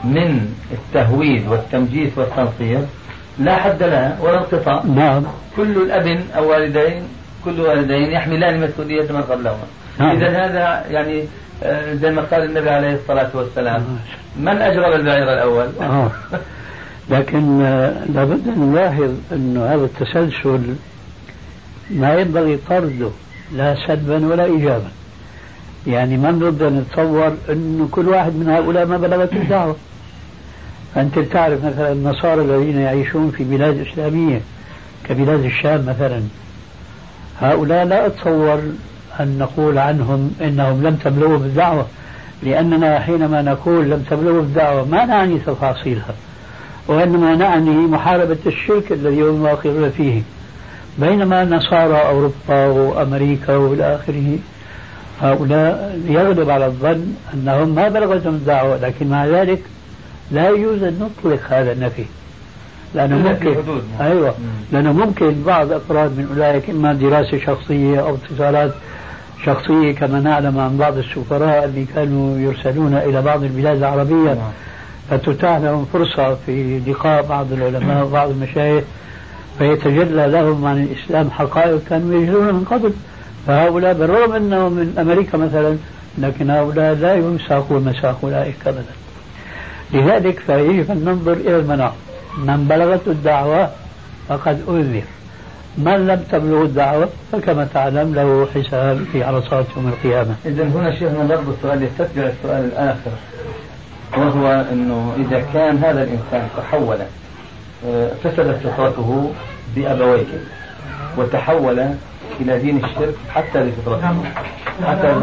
Speaker 7: من التهويد والتمجيد والتنصير لا حد لها ولا انقطاع
Speaker 5: نعم
Speaker 7: كل الأب أو والدين كل والدين يحملان مسؤوليه من قبلهما
Speaker 5: نعم.
Speaker 7: إذا هذا يعني آه، زي ما قال النبي عليه الصلاة والسلام من أجرب البعير الأول؟
Speaker 5: آه. لكن آه، لابد أن نلاحظ انه هذا التسلسل ما ينبغي طرده لا سلبا ولا ايجابا يعني ما نرد نتصور انه كل واحد من هؤلاء ما بلغت الدعوة أنت تعرف مثلا النصارى الذين يعيشون في بلاد إسلامية كبلاد الشام مثلا. هؤلاء لا أتصور أن نقول عنهم إنهم لم تبلغوا بالدعوة لأننا حينما نقول لم تبلغوا بالدعوة ما نعني تفاصيلها وإنما نعني محاربة الشرك الذي هم واقعون فيه. بينما نصارى أوروبا وأمريكا وإلى آخره هؤلاء يغلب على الظن أنهم ما بلغتهم الدعوة لكن مع ذلك لا يجوز أن نطلق هذا النفي. لأنه ممكن أيوة. لأنه ممكن بعض أفراد من أولئك إما دراسة شخصية أو اتصالات شخصية كما نعلم عن بعض السفراء اللي كانوا يرسلون إلى بعض البلاد العربية. فتتاح لهم فرصة في لقاء بعض العلماء وبعض المشايخ فيتجلى لهم عن الإسلام حقائق كانوا يجهلونها من قبل. فهؤلاء بالرغم أنهم من أمريكا مثلا لكن هؤلاء لا يمساقون مساق أولئك أبدا. لذلك فيجب أن ننظر إلى المناط من بلغته الدعوة فقد أنذر من لم تبلغ الدعوة فكما تعلم له حساب في عرصات يوم القيامة.
Speaker 7: إذا هنا شيخنا برضه السؤال يستتبع السؤال الآخر وهو أنه إذا كان هذا الإنسان تحول آه، فسدت فطرته بأبويه وتحول إلى دين الشرك حتى بفطرته حتى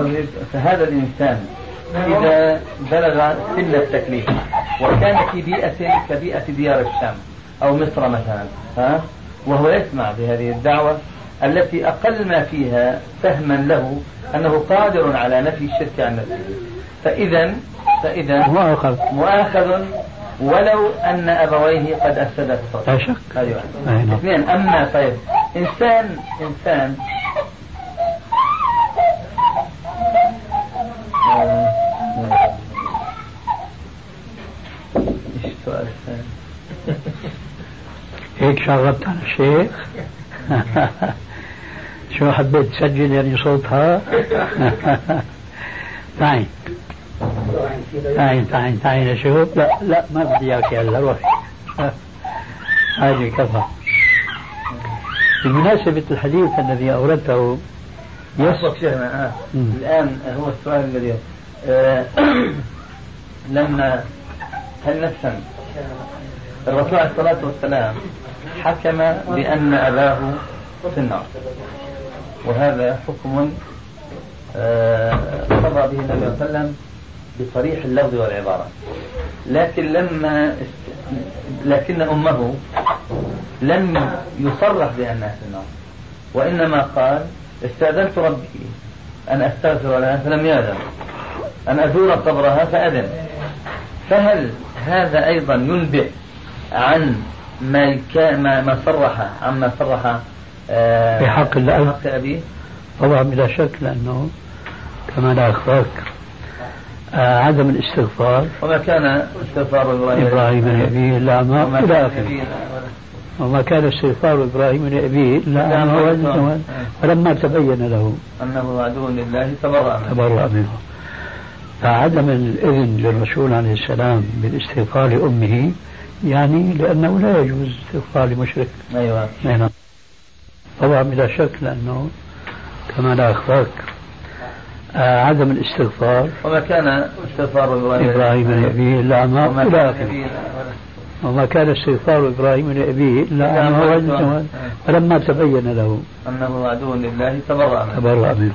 Speaker 7: فهذا الإنسان إذا بلغ سن التكليف وكان في بيئة كبيئة ديار الشام أو مصر مثلا ها؟ وهو يسمع بهذه الدعوة التي أقل ما فيها فهما له أنه قادر على نفي الشرك عن نفسه. فإذا فإذا
Speaker 5: مؤاخذ
Speaker 7: مؤاخذ ولو أن أبويه قد أفسدا فطرته
Speaker 5: لا شك.
Speaker 7: أيوة. اثنين أما طيب إنسان إنسان إيش السؤال الثاني؟
Speaker 5: هيك شغبت على الشيخ شو حبيت تسجل يعني صوتها؟ تعين تعين تعين تعين أشوف لا لا ما بدي إياك هلا روحي. هذه كفى. بمناسبة الحديث الذي أوردته
Speaker 7: يسبق شيخنا آه. الآن هو السؤال الذي آه لما هل نفسا الرسول عليه الصلاة والسلام حكم بأن أباه في النار. وهذا حكم آه، قضى به النبي صلى الله عليه وسلم بصريح اللفظ والعبارة. لكن لما لكن أمه لم يصرح بأنها في النار. وإنما قال استأذنت ربي أن أستغفر لها فلم يأذن. أن أزور قبرها فأذن. فهل هذا أيضا ينبئ عن ما ما ما صرح عما صرح
Speaker 5: آه في حق الأب
Speaker 7: حق أبيه؟
Speaker 5: طبعا بلا شك لأنه كما لا أخفاك آه عدم الاستغفار.
Speaker 7: وما كان استغفار
Speaker 5: إبراهيم؟ لأبيه إلا ما إلى آخره. وما كان استغفار إبراهيم لأبيه إلا ما فلما تبين له
Speaker 7: أنه عدو لله تبرأ منه.
Speaker 5: تبرأ منه. فعدم الإذن للرسول عليه السلام بالاستغفار لأمه يعني لأنه لا يجوز استغفار لمشرك.
Speaker 7: أيوة.
Speaker 5: نعم. طبعا بلا شك لأنه كما لا أخفاك آه عدم الاستغفار
Speaker 7: وما كان استغفار إبراهيم
Speaker 5: لأبيه إلا عن
Speaker 7: وما
Speaker 5: إلى
Speaker 7: كان
Speaker 5: آخره.
Speaker 7: نبيا
Speaker 5: وما كان استغفار عن
Speaker 7: عن
Speaker 5: موعد
Speaker 7: موعد.
Speaker 5: فلما تبين له
Speaker 7: أنه عدو لله تبرأ منه.
Speaker 5: تبرأ منه.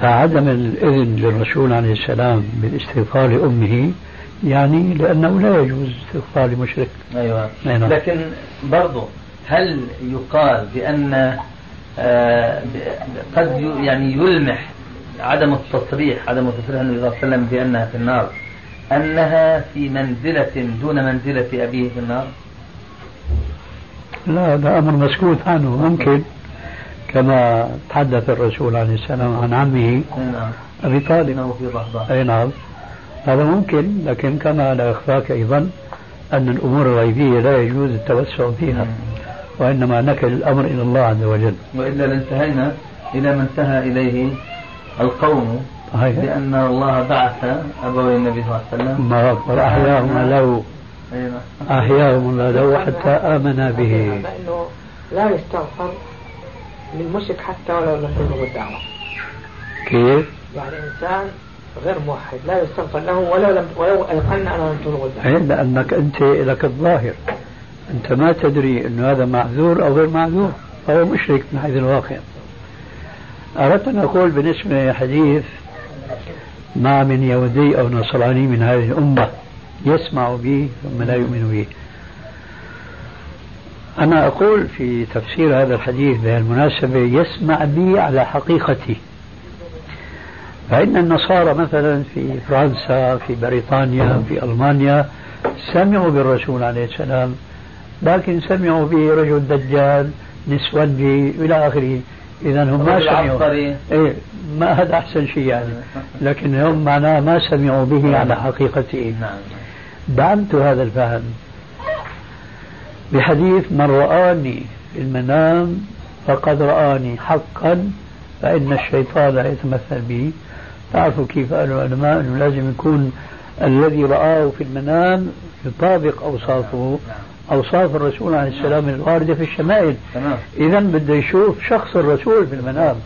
Speaker 5: فعدم الإذن للرسول عليه السلام بالاستغفار لأمه يعني لأنه لا يجوز استغفار لمشرك.
Speaker 7: أيوة.
Speaker 5: أي نعم.
Speaker 7: لكن برضو هل يقال بأن آه، قد يعني يلمح عدم التصريح عدم التصريح النبي صلى الله عليه وسلم بأنها في النار أنها في منزلة دون منزلة أبيه في النار؟
Speaker 5: لا هذا أمر مسكوت عنه ممكن. كما تحدث الرسول عليه السلام عن عمه
Speaker 7: نعم.
Speaker 5: أبي طالب
Speaker 7: في ضحضاح
Speaker 5: أي نعم. هذا ممكن لكن كما لا يخفاك أيضا أن الأمور الغيبية لا يجوز التوسع فيها وإنما نكل الأمر إلى الله عز وجل.
Speaker 7: وإلا لانتهينا إلى ما انتهى إليه القوم
Speaker 5: صحيح
Speaker 7: بأن الله بعث أبوي النبي صلى الله عليه وسلم.
Speaker 5: ما أكبر أحياهم له.
Speaker 7: أي نعم.
Speaker 5: أحياهم الله له حتى آمنا به.
Speaker 3: لا يستغفر. للمشرك حتى ولو لم تبلغ الدعوة
Speaker 5: كيف؟
Speaker 3: يعني إنسان غير موحد لا يستغفر له ولو لم ولو أيقن أنه لم تبلغ الدعوة
Speaker 5: لأنك أنت لك الظاهر. أنت ما تدري أنه هذا معذور أو غير معذور. فهو مشرك من حيث الواقع. أردت أن أقول بالنسبة لحديث ما من يهودي أو نصراني من هذه الأمة يسمع به ثم لا يؤمن به. أنا أقول في تفسير هذا الحديث بهالمناسبة يسمع بي على حقيقتي. فإن النصارى مثلا في فرنسا في بريطانيا في ألمانيا سمعوا بالرسول عليه السلام. لكن سمعوا به رجل دجال نسوانجي إلى آخره. إذا هم ما سمعوا. إيه ما هذا أحسن شيء يعني. لكن هم معناه ما سمعوا به على حقيقته.
Speaker 7: نعم.
Speaker 5: دعمت هذا الفهم. بحديث من رآني في المنام فقد رآني حقا فإن الشيطان يتمثل به. تعرفوا كيف قالوا العلماء أنه لازم يكون الذي رآه في المنام يطابق أوصافه. أوصاف الرسول عليه السلام الواردة في الشمائل. إذا بده يشوف شخص الرسول في المنام.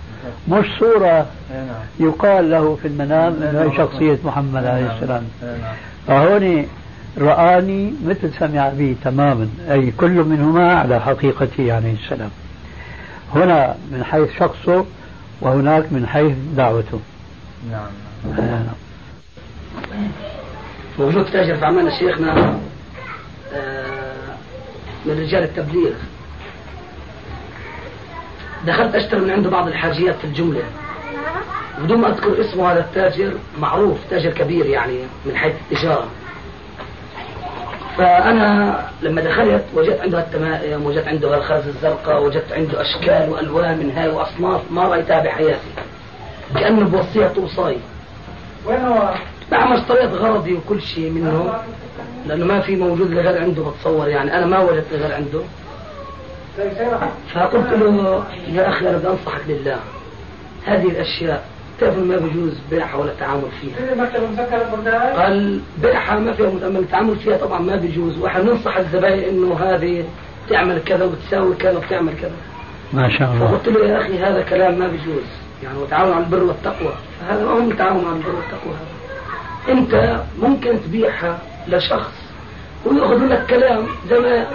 Speaker 5: مش صورة يقال له في المنام أنه شخصية محمد عليه السلام.
Speaker 7: أي نعم
Speaker 5: فهون رآني مثل سمع بي تماما أي كل منهما على حقيقته عليه السلام. هنا من حيث شخصه وهناك من حيث دعوته.
Speaker 7: نعم.
Speaker 6: موجود تاجر في عمان شيخنا آه، من رجال التبليغ. دخلت اشتري من عنده بعض الحاجيات في الجملة. بدون ما أذكر اسمه هذا التاجر معروف تاجر كبير يعني من حيث التجاره فأنا لما دخلت وجدت عنده التمائم وجدت عنده الخرز الزرقاء وجدت عنده أشكال وألوان من هاي وأصناف ما رايتها بحياتي كأنه بوصية توصاي.
Speaker 3: وين هو؟
Speaker 6: نعم اشتريت غرضي وكل شيء منه لأنه ما في موجود لغير عنده بتصور يعني. أنا ما وجدت لغير عنده. فقلت له يا أخي أنا بدي أنصحك لله هذه الأشياء تعرف إنه ما بيجوز بيعها ولا التعامل فيها؟
Speaker 3: البرداي
Speaker 6: قال بيعها ما فيها متأمل التعامل فيها طبعا ما بيجوز وإحنا ننصح الزباين إنه هذه تعمل كذا وتساوي كذا وبتعمل كذا.
Speaker 5: ما شاء الله.
Speaker 6: فقلت له يا أخي هذا كلام ما بيجوز يعني وتعاون على البر والتقوى. فهذا ما هو من تعاون على البر والتقوى هذا. أنت ممكن تبيعها لشخص ويأخذ منك كلام زي ما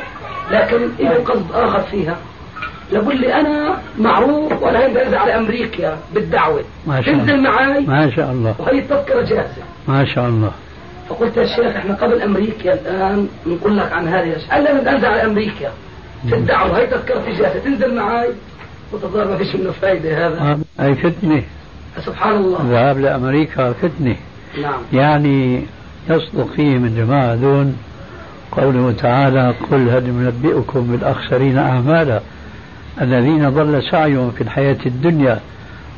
Speaker 6: لكن له قصد آخر فيها. يقول لي أنا معروف وأنا هيدا على أمريكا بالدعوة.
Speaker 5: ما شاء الله.
Speaker 6: تنزل معي
Speaker 5: ما شاء الله.
Speaker 6: وهي التذكرة جاهزة.
Speaker 5: ما شاء الله.
Speaker 6: فقلت يا شيخ إحنا قبل أمريكا الآن نقول لك عن هذه الأشياء. قال لي أنا بدي انزل على أمريكا. في الدعوه هي تذكرتي جاهزة. تنزل معي وتظهر ما فيش منه فايدة هذا.
Speaker 5: آه، أي فتنة.
Speaker 6: سبحان الله.
Speaker 5: الذهاب لأمريكا فتنة.
Speaker 6: نعم.
Speaker 5: يعني يصدق فيه من جماعة دون قوله تعالى قل هل ننبئكم بالأخسرين أعمالا؟ الذين ضل سعيهم في الحياة الدنيا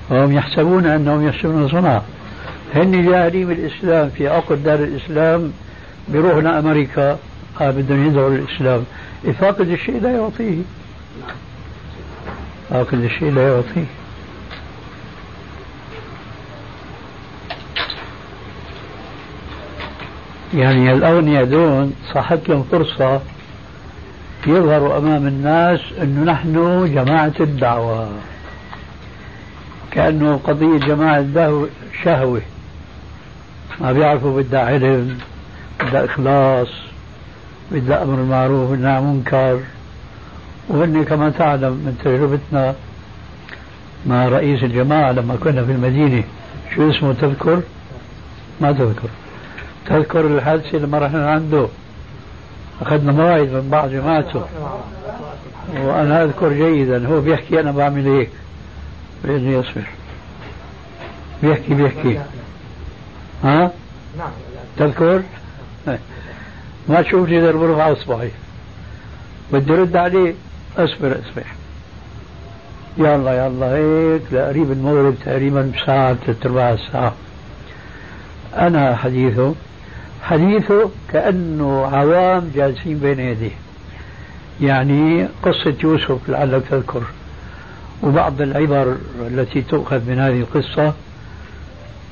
Speaker 5: وهم يحسبون أنهم يحسنون صنعا. هن جاهلين بالإسلام في عقد دار الإسلام بيروحوا لأمريكا بدهم يدعوا للإسلام فاقد الشيء لا يعطيه. فاقد الشيء لا يعطيه. يعني الأغنياء دون صحت لهم فرصة يظهروا أمام الناس أنه نحن جماعة الدعوة. كأنه قضية جماعة شهوة. ما بيعرفوا بدها علم بدها إخلاص بدها أمر معروف والنهي عن منكر وهن كما تعلم من تجربتنا مع رئيس الجماعة لما كنا في المدينة شو اسمه تذكر؟ ما تذكر. تذكر الحادثة لما رحنا عنده. أخذنا موعد من بعض جماعته. وأنا أذكر جيدا هو بيحكي أنا بعمل هيك. بإذن يصبر. بيحكي بيحكي. ها؟ نعم تذكر؟ ما تشوف لي برفع اصبعي بدي رد عليه. اصبر اصبر. يلا يلا هيك لقريب المغرب تقريبا بساعة ثلاث ارباع ساعة. أنا حديثه حديثه كأنه عوام جالسين بين يديه. يعني قصة يوسف لعلك تذكر. وبعض العبر التي تؤخذ من هذه القصة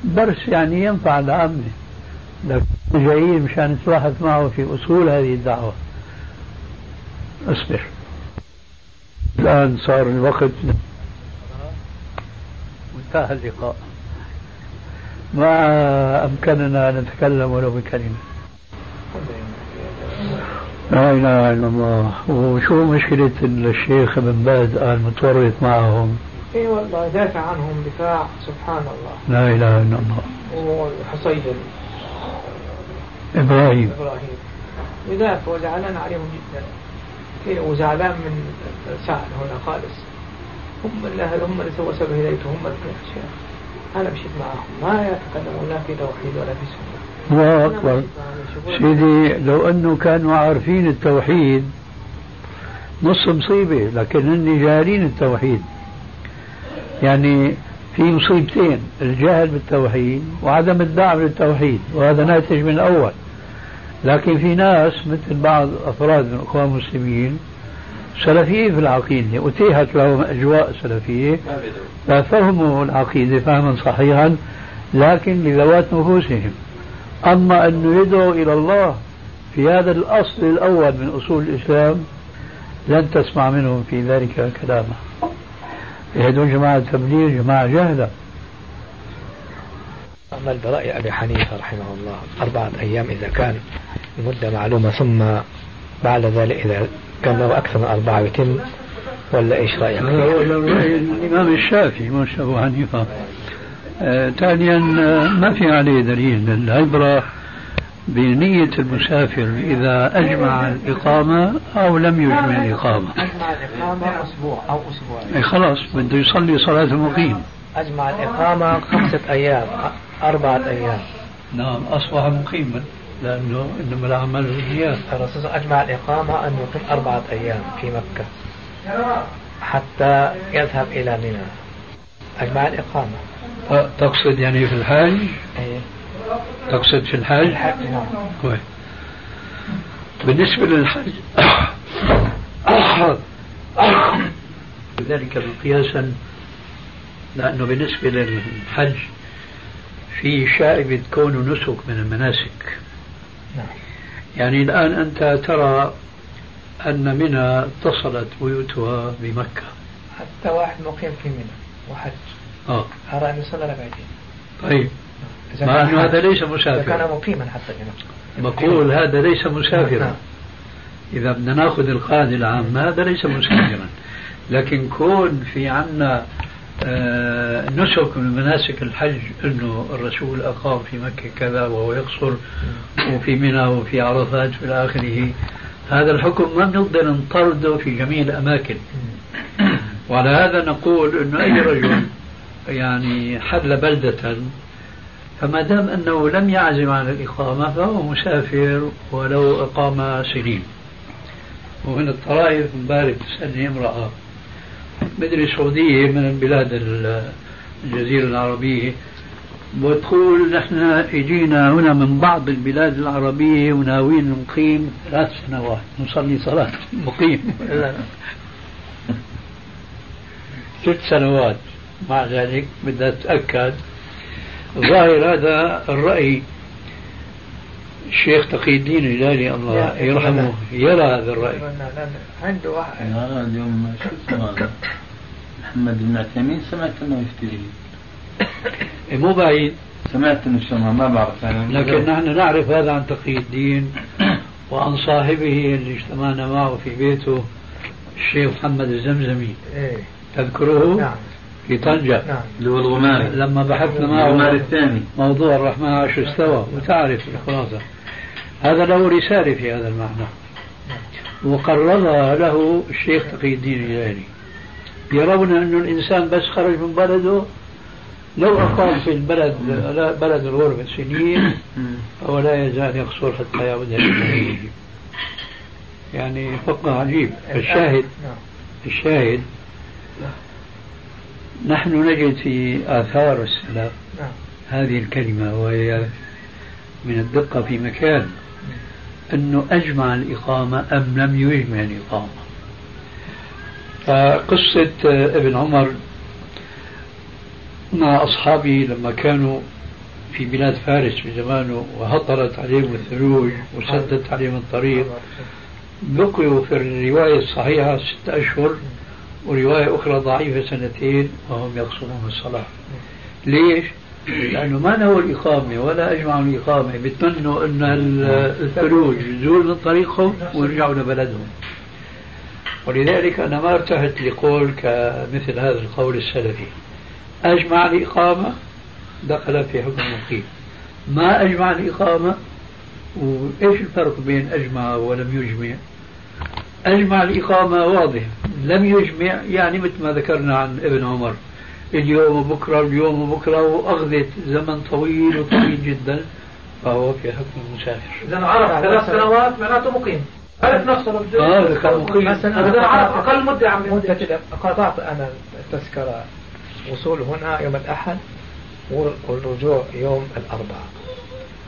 Speaker 5: درس يعني ينفع العامة. لكن جايين مشان نتباحث معه في أصول هذه الدعوة. أصبر. الآن صار الوقت. وانتهى اللقاء. ما أمكننا أن نتكلم ولو بكلمة. لا إله إلا الله. وشو مشكلة الشيخ ابن باز قال متورط معهم؟
Speaker 3: اي والله دافع عنهم دفاع سبحان الله
Speaker 5: لا إله إلا الله.
Speaker 3: وحصيدا.
Speaker 5: إبراهيم.
Speaker 3: إبراهيم. يدافع وزعلان عليهم جدا. وزعلان من سعد هنا خالص. هم اللي هم اللي سووا سبب هدايته هم اللي أنا مشيت معهم ما يتكلمون لا في توحيد ولا في سنة.
Speaker 5: الله أكبر. سيدي لو أنه كانوا عارفين التوحيد نص مصيبة لكن هن جاهلين التوحيد. يعني في مصيبتين الجهل بالتوحيد وعدم الدعم للتوحيد وهذا ناتج من الأول. لكن في ناس مثل بعض أفراد من الأخوان المسلمين سلفيين في العقيدة. أتيحت لهم أجواء سلفية. ففهموا العقيدة فهما صحيحا لكن لذوات نفوسهم. أما أن يدعوا إلى الله في هذا الأصل الأول من أصول الإسلام لن تسمع منهم في ذلك كلاما هذول جماعة تبليغ جماعة جهلة
Speaker 3: عمل برأي أبي حنيفة رحمه الله أربعة أيام إذا كان المدة معلومة ثم بعد ذلك إذا كان له أكثر من أربعة يتم ولا إيش رأيك؟
Speaker 5: هذا هو رأي الإمام الشافعي مش أبو حنيفة آه ثانيا آه ما في عليه دليل العبرة بنية المسافر إذا أجمع الإقامة أو لم يجمع الإقامة.
Speaker 3: أجمع الإقامة أسبوع أو أسبوعين
Speaker 5: خلاص بده يصلي صلاة المقيم.
Speaker 3: أجمع الإقامة خمسة أيام أربعة أيام.
Speaker 5: نعم أصبح مقيما. لأنه إنما الأعمال بالنيات
Speaker 3: الرسول أجمع الإقامة أن يقيم أربعة أيام في مكة حتى يذهب إلى منى أجمع الإقامة
Speaker 5: تقصد يعني في الحاج؟
Speaker 3: أيه
Speaker 5: تقصد في الحج؟
Speaker 3: الحج نعم
Speaker 5: كويس بالنسبة للحج ذلك قياسا لأنه بالنسبة للحج في شائبة كونه نسك من المناسك. يعني الآن أنت ترى أن منى اتصلت بيوتها بمكة.
Speaker 3: حتى واحد مقيم في منى وحج
Speaker 5: آه.
Speaker 3: أرى أن يصلي ركعتين
Speaker 5: طيب. مع أنه هذا ليس مسافرا
Speaker 3: كان مقيما حتى
Speaker 5: بقول هذا ليس مسافرا. إذا بدنا نأخذ القاعدة العامة هذا ليس مسافرا. لكن كون في عنا نسك من مناسك الحج أنه الرسول أقام في مكة كذا وهو يقصر وفي منى وفي عرفات في آخره. هذا الحكم ما بنقدر نطرده في جميع الأماكن. وعلى هذا نقول أنه أي رجل يعني حل بلدة فما دام أنه لم يعزم على الإقامة فهو مسافر ولو أقام سنين. ومن الطرائف امبارح تسألني امرأة. مدري سعودية من البلاد الجزيرة العربية. وتقول نحن اجينا هنا من بعض البلاد العربية وناويين نقيم ثلاث سنوات. نصلي صلاة مقيم. ست سنوات. مع ذلك بدها تتأكد ظاهر هذا الرأي الشيخ تقي الدين الهلالي الله يرحمه يرى هذا الرأي.
Speaker 3: عنده واحد.
Speaker 7: اليوم شو محمد بن عثيمين سمعت أنه يفتي.
Speaker 5: إيه، مو بعيد.
Speaker 7: سمعت أنه شرها ما بعرف يعني
Speaker 5: لكن نحن نعرف هذا عن تقي الدين وعن صاحبه اللي اجتمعنا معه في بيته الشيخ محمد الزمزمي.
Speaker 3: إيه.
Speaker 5: تذكره؟
Speaker 3: نعم.
Speaker 5: في طنجة
Speaker 3: نعم.
Speaker 7: اللي هو الغماري.
Speaker 5: لما بحثنا
Speaker 7: الغماري
Speaker 5: معه
Speaker 7: الثاني.
Speaker 5: موضوع الرحمن عرش استوى وتعرف الخلاصة هذا له رسالة في هذا المعنى. وقررها له الشيخ تقي الدين الهلالي يرون أن الإنسان بس خرج من بلده لو أقام في البلد بلد الغربة سنين فهو لا يزال يقصر حتى يعود إليه يعني فقه عجيب. الشاهد
Speaker 3: نعم.
Speaker 5: الشاهد نحن نجد في آثار السلف
Speaker 3: نعم.
Speaker 5: هذه الكلمة وهي من الدقة في مكان أنه أجمع الإقامة أم لم يجمع الإقامة. فقصة ابن عمر مع أصحابه لما كانوا في بلاد فارس في زمانه وهطلت عليهم الثلوج وسدت عليهم الطريق بقيوا في الرواية الصحيحة ستة أشهر ورواية أخرى ضعيفة سنتين وهم يقصرون الصلاة. ليش؟ لأنه ما نووا الإقامة ولا أجمعوا الإقامة بيتمنوا أن الثلوج يزول من طريقهم ويرجعوا لبلدهم. ولذلك أنا ما ارتحت لقول كمثل هذا القول السلفي. أجمع الإقامة دخل في حكم المقيم. ما أجمع الإقامة؟ وإيش الفرق بين أجمع ولم يجمع؟ أجمع الإقامة واضح. لم يجمع يعني مثل ما ذكرنا عن ابن عمر. اليوم وبكرة اليوم وبكرة وأخذت زمن طويل وطويل جدا فهو في حكم المسافر
Speaker 3: إذا عرف ثلاث سنوات معناته مقيم عرف نفسه بده
Speaker 5: آه كان مقيم.
Speaker 3: إذا عرف أقل مدة يا عمي مدة قطعت أنا التذكرة. وصول هنا يوم الأحد والرجوع يوم الأربعاء.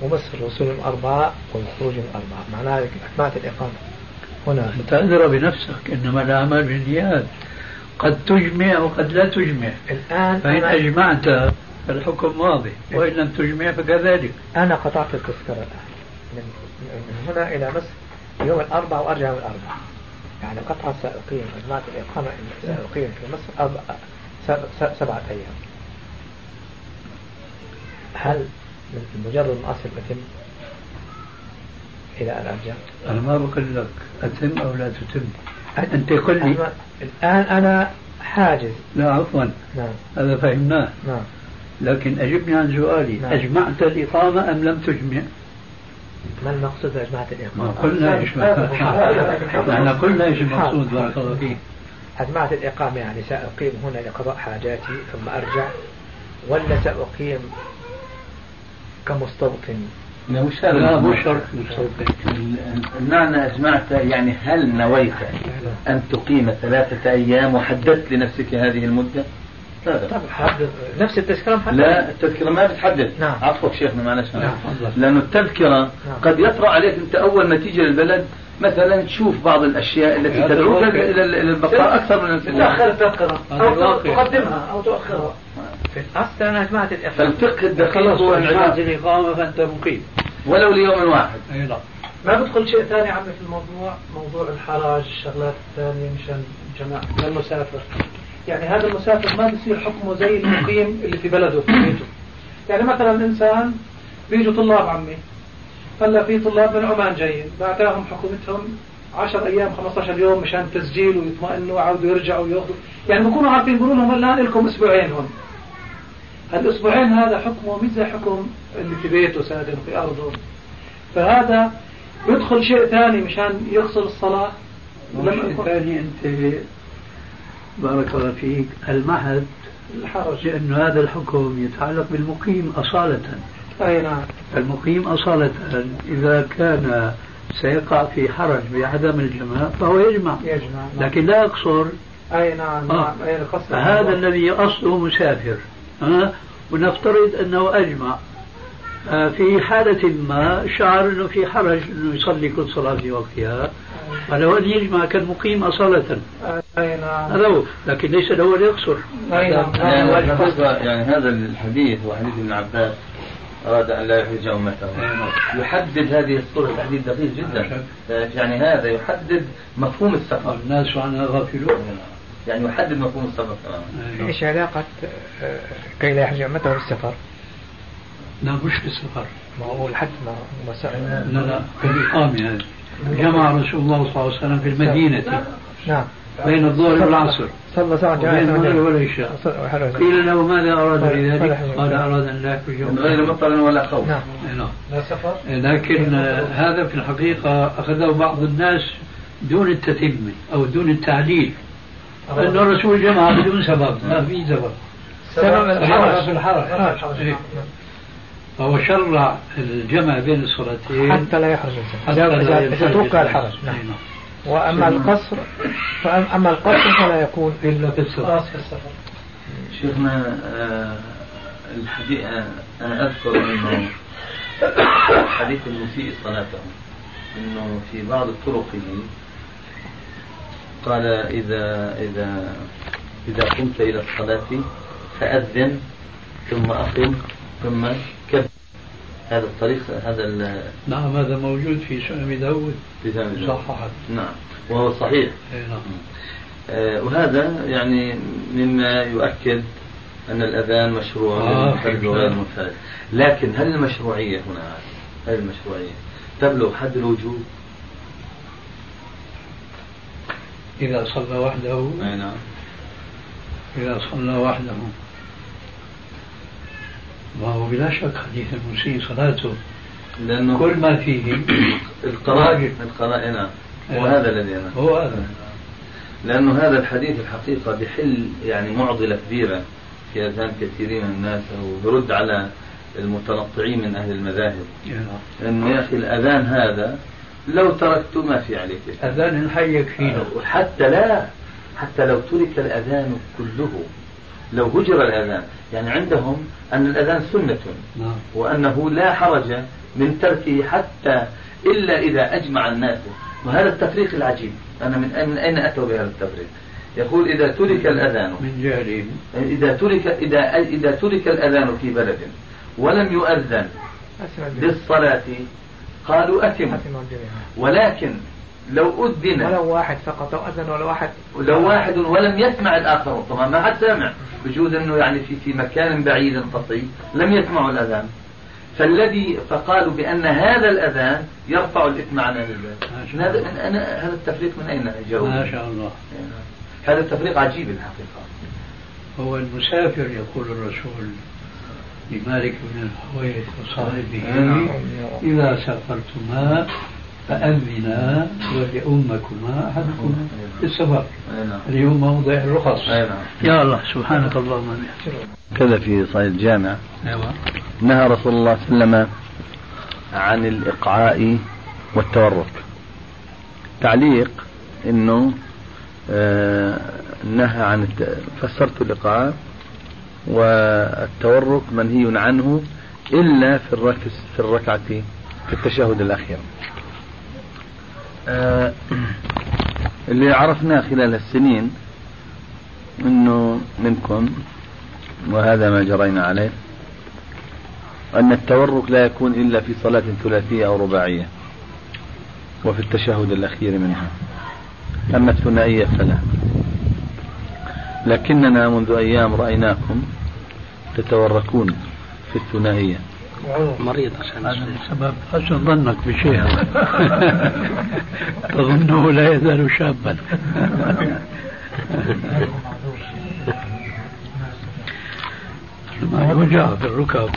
Speaker 3: ومصر وصول يوم الأربعاء والخروج يوم الأربعاء. معناه أتمات الإقامة. هنا
Speaker 5: تأذر بنفسك إنما الأعمال بالنيات قد تجمع وقد لا تجمع.
Speaker 3: الآن
Speaker 5: فإن
Speaker 3: أنا,
Speaker 5: أجمعت فالحكم واضح وإن لم تجمع فكذلك.
Speaker 3: أنا قطعت التذكرة الآن. من, هنا إلى مصر يوم الأربعاء وأرجع يوم الأربعاء يعني قطعة سأقيم أجمعت الإقامة سأقيم في مصر أربع سبعة أيام. هل من مجرد ما أصل أتم إلى أن أرجع.
Speaker 5: أنا ما بقول لك أتم أو لا تتم؟ أنت قل لي
Speaker 3: الآن أنا حاجز.
Speaker 5: لا عفوا.
Speaker 3: نعم.
Speaker 5: هذا فهمناه.
Speaker 3: نعم.
Speaker 5: لكن أجبني عن سؤالي
Speaker 3: نعم.
Speaker 5: أجمعت الإقامة أم لم تجمع؟
Speaker 3: ما المقصود بأجمعة الإقامة؟
Speaker 5: ما قلنا إيش نحن قلنا إيش المقصود بارك الله فيك.
Speaker 3: أجمعت الإقامة يعني سأقيم هنا لقضاء حاجاتي ثم أرجع. ولا سأقيم كمستوطن.
Speaker 7: لا مش
Speaker 5: لا
Speaker 7: المعنى.
Speaker 5: شرط
Speaker 7: المعنى أجمعت يعني هل نويت أن تقيم ثلاثة أيام وحددت لنفسك هذه المدة؟ لا
Speaker 3: طب حدد نفس التذكرة محدد
Speaker 7: لا التذكرة ما بتحدد.
Speaker 3: نعم.
Speaker 7: عفوك شيخنا معلش.
Speaker 3: نعم.
Speaker 7: لأنه التذكرة قد يطرأ عليك أنت أول ما تيجي للبلد. مثلا تشوف بعض الأشياء التي تدعوك إلى البقاء أكثر من
Speaker 3: التذكرة
Speaker 5: هذا
Speaker 3: أو
Speaker 5: الواقع.
Speaker 3: تقدمها أو تؤخرها. في الأصل أنا أجمعت الإقامة
Speaker 7: فالفقه الدقيق هو
Speaker 5: أجمعت
Speaker 7: العلاج
Speaker 5: الإقامة فأنت مقيم.
Speaker 7: ولو ليوم واحد.
Speaker 5: أي نعم.
Speaker 8: ما بدخل شيء ثاني عمي في الموضوع؟ موضوع الحراج الشغلات الثانية مشان جماعة. للمسافر يعني هذا المسافر ما بصير حكمه زي المقيم اللي في بلده في بيته. يعني مثلا إنسان بيجوا طلاب عمي هلا في طلاب من عمان جايين بعتاهم حكومتهم 10 أيام 15 يوم مشان تسجيل ويطمئنوا وعودوا يرجعوا وياخذوا. يعني بكونوا عارفين بيقولوا لهم الان لكم أسبوعين هون. الأسبوعين هذا حكمه زي حكم اللي في بيته ساكن في ارضه فهذا يدخل شيء ثاني مشان يغسل الصلاة.
Speaker 5: والشيء الثاني أنت بارك الله فيك المعهد
Speaker 8: الحرج.
Speaker 5: لأن هذا الحكم يتعلق بالمقيم أصالة.
Speaker 8: أي نعم.
Speaker 5: المقيم أصالة. إذا كان سيقع في حرج بعدم الجماع فهو يجمع.
Speaker 8: يجمع. نعم.
Speaker 5: لكن لا يقصر.
Speaker 8: أي نعم.
Speaker 5: آه.
Speaker 8: نعم. أي
Speaker 5: فهذا الذي أصله مسافر. ها ونفترض أنه أجمع آه، في حالة ما شعر أنه في حرج أنه يصلي كل صلاة في وقتها. فلو أن يجمع كالمقيم أصالة
Speaker 8: أي نعم.
Speaker 5: هذا هو. لكن ليس له أن يقصر.
Speaker 8: نعم.
Speaker 7: يعني,
Speaker 8: نعم.
Speaker 7: يعني هذا الحديث وحديث ابن عباس. أراد أن لا يحرج أمته. يحدد هذه الصورة تحديد دقيق جدا. يعني هذا يحدد مفهوم السفر.
Speaker 5: الناس عنها غافلون.
Speaker 7: يعني يحدد مفهوم السفر تماما
Speaker 3: إيش علاقة كي لا يحرج أمته بالسفر؟
Speaker 5: لا مش بالسفر
Speaker 3: ما هو الحد ما مسألة
Speaker 5: لا لا بالإقامة هذه. جمع رسول الله صلى الله عليه وسلم في المدينة.
Speaker 3: نعم.
Speaker 5: بين الظهر والعصر.
Speaker 3: صلى ساعة
Speaker 5: وبين المغرب والعشاء. قيل له ماذا أراد بذلك؟ قال أراد أن لا يخرج
Speaker 7: من غير مطر ولا خوف.
Speaker 3: نعم.
Speaker 5: إيه، نعم.
Speaker 3: لا سفر؟
Speaker 5: لكن آه، هذا في الحقيقة أخذه بعض الناس دون التتمة أو دون التعليل. أن الرسول جمع بدون سبب ما في سبب.
Speaker 3: سبب الحرج.
Speaker 5: في الحرج. إيه. فهو شرع الجمع بين الصلاتين.
Speaker 3: حتى لا يحرج الإنسان
Speaker 5: حتى
Speaker 3: توقع الحرج.
Speaker 5: إيه،
Speaker 3: نعم وأما القصر فأما القصر فلا يكون
Speaker 5: إلا في السفر
Speaker 7: شيخنا آه، الحديث آه، أنا أذكر أنه حديث المسيء صلاته أنه في بعض طرقه قال إذا إذا إذا قمت إلى الصلاة فأذن ثم أقم ثم كبر هذا الطريق هذا ال-
Speaker 5: نعم هذا موجود في سنن أبي داود.
Speaker 7: لسان
Speaker 5: صححت.
Speaker 7: نعم وهو صحيح.
Speaker 5: نعم.
Speaker 7: آه، وهذا يعني مما يؤكد أن الأذان مشروع
Speaker 5: آه،
Speaker 7: وغير المنفرد لكن هل المشروعية هنا؟ هل المشروعية تبلغ حد الوجوب؟
Speaker 5: إذا صلى وحده.
Speaker 7: أي نعم.
Speaker 5: إذا صلى وحده. وهو بلا شك حديث المسيء صلاته.
Speaker 7: لأنه
Speaker 5: كل ما فيه
Speaker 7: القرائن القرائن نعم. وهذا الذي أنا
Speaker 5: هو هذا.
Speaker 7: لأنه هذا الحديث الحقيقة بحل يعني معضلة كبيرة في أذهان كثيرين من الناس وبرد على المتنطعين من أهل المذاهب. أنه يا أخي الأذان هذا لو تركته ما في عليك.
Speaker 5: أذان الحي يكفينا
Speaker 7: وحتى لا حتى لو ترك الأذان كله لو هجر الأذان. يعني عندهم أن الأذان سنة
Speaker 5: نعم.
Speaker 7: وأنه لا حرج من تركه حتى إلا إذا أجمع الناس. وهذا التفريق العجيب. أنا من أين أتوا بهذا التفريق؟ يقول إذا ترك الأذان.
Speaker 5: من جهلهم.
Speaker 7: إذا ترك إذا إذا ترك الأذان في بلد ولم يؤذن. بالصلاة قالوا
Speaker 3: الجميع.
Speaker 7: ولكن لو أذن
Speaker 3: ولو واحد سقط أو أذن ولا واحد.
Speaker 7: لو واحد ولم يسمع الآخر طبعا ما حد سمع بجوز أنه يعني في في مكان بعيد قصي لم يسمعوا الأذان. فالذي فقالوا بأن هذا الأذان يرفع الإثم عن أهل البيت. هذا
Speaker 5: الله.
Speaker 7: أنا هذا التفريق من أين جاءوا
Speaker 5: ما شاء الله.
Speaker 7: هذا التفريق عجيب الحقيقة.
Speaker 5: هو المسافر يقول الرسول. لمالك بن الحويرث وصاحبه. إذا سافرتما فأذنا ولأمكما أحدكما في السفر.
Speaker 7: أي نعم.
Speaker 5: موضع الرخص.
Speaker 7: نعم.
Speaker 5: يا الله سبحانك اللهم وبحمدك.
Speaker 7: كذا في صحيح الجامع.
Speaker 5: أيوة.
Speaker 7: نهى رسول الله صلى الله عليه وسلم عن الإقعاء والتورك تعليق إنه آه، نهى عن الت... فسرت الإقعاء والتورك منهي عنه إلا في الركس في الركعة في التشهد الأخير. آه، اللي عرفناه خلال السنين إنه منكم وهذا ما جرينا عليه أن التورك لا يكون إلا في صلاة ثلاثية أو رباعية وفي التشهد الأخير منها. أما الثنائية فلا. لكننا منذ أيام رأيناكم تتوركون في الثنائية.
Speaker 6: مريض عشان
Speaker 5: هذا السبب. حسن ظنك بشيء. تظنه لا يزال شابا. ما وجع في الركب.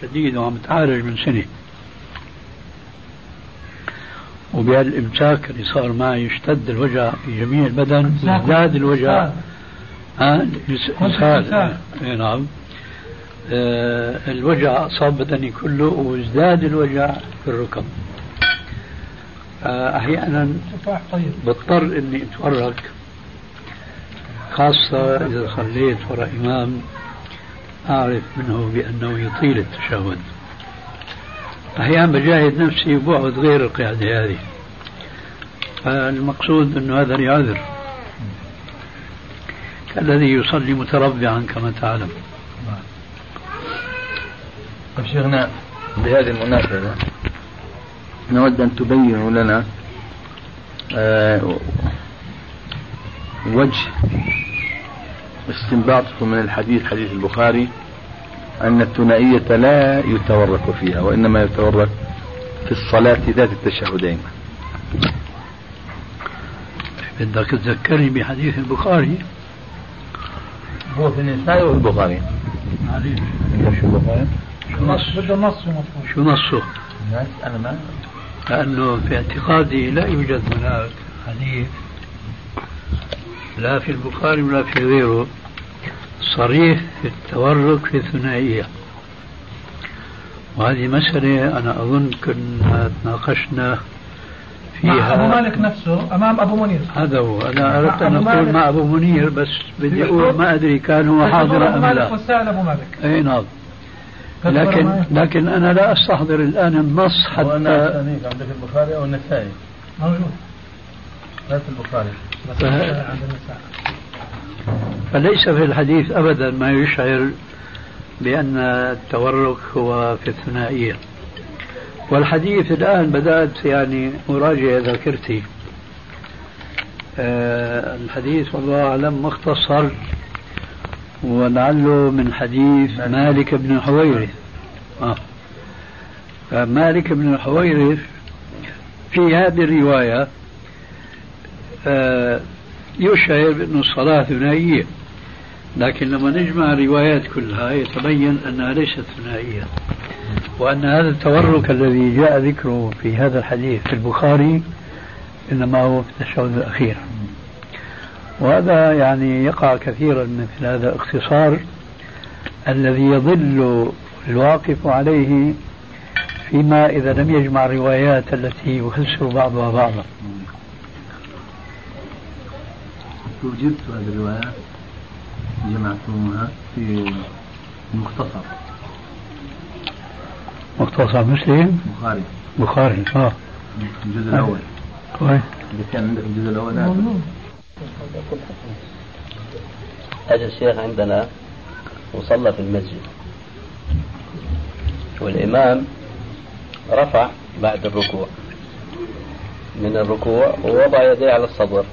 Speaker 5: شديد وعم تعالج من سنة. وبهالامساك اللي صار معي يشتد الوجع في جميع البدن يزداد الوجع. ها؟ اسهال إي نعم. آه، الوجع أصاب بدني كله وازداد الوجع في الركب. آه، أحيانا بضطر إني أتورك خاصة إذا صليت وراء إمام أعرف منه بأنه يطيل التشهد. أحيانا بجاهد نفسي وبقعد غير القعدة هذه. فالمقصود أنه هذا لعذر كالذي يصلي متربعا كما تعلم.
Speaker 7: طيب شيخنا بهذه المناسبة نود أن تبينوا لنا آه، وجه استنباطكم من الحديث حديث البخاري. أن الثنائية لا يتورك فيها وإنما يتورك في الصلاة ذات التشهدين.
Speaker 5: بدك تذكرني بحديث البخاري.
Speaker 7: هو في النساء وفي البخاري.
Speaker 5: معليش.
Speaker 7: شو البخاري؟
Speaker 8: شو نص؟ بده نص
Speaker 5: شو نصه؟
Speaker 7: أنا ما
Speaker 5: لأنه في اعتقادي لا يوجد هناك حديث لا في البخاري ولا في غيره. صريح في التورك في الثنائية وهذه مسألة أنا أظن كنا تناقشنا
Speaker 8: مع
Speaker 5: فيها.
Speaker 8: أبو مالك نفسه أمام أبو منير.
Speaker 5: هذا هو. أنا أردت أن أقول مع أبو منير بس بدي أقول ما أدري كان هو حاضر أم
Speaker 8: مالك
Speaker 5: لا.
Speaker 8: والسائل أبو مالك.
Speaker 5: أي نعم. لكن؟ لكن أنا لا أستحضر الآن النص
Speaker 7: وأنا
Speaker 5: حتى
Speaker 7: عندك البخاري أو النسائي؟
Speaker 8: موجود.
Speaker 7: لا في البخاري.
Speaker 8: بس
Speaker 5: فه-
Speaker 8: عند النساء
Speaker 5: فليس في الحديث أبدا ما يشعر بأن التورك هو في الثنائية والحديث الآن بدأت يعني أراجع ذاكرتي. آه الحديث والله أعلم مختصر ولعله من حديث مالك بن الحويرث آه. مالك بن الحويرث في هذه الرواية آه يشعر بأن الصلاة ثنائية لكن لما نجمع الروايات كلها يتبين أنها ليست ثنائية وأن هذا التورك الذي جاء ذكره في هذا الحديث في البخاري إنما هو في التشهد الأخير. وهذا يعني يقع كثيرا مثل هذا الاختصار الذي يضل الواقف عليه فيما إذا لم يجمع الروايات التي يفسر بعضها بعضا.
Speaker 7: وجدت هذه الروايات؟ جمعتموها في المختصر
Speaker 5: مختصر مسلم؟
Speaker 7: البخاري
Speaker 5: بخاري آه.
Speaker 7: الجزء الأول.
Speaker 5: كويس
Speaker 7: اللي كان عندك الجزء الأول هذا
Speaker 4: أجى الشيخ عندنا وصلى في المسجد. والإمام رفع بعد الركوع. من الركوع ووضع يديه على الصدر.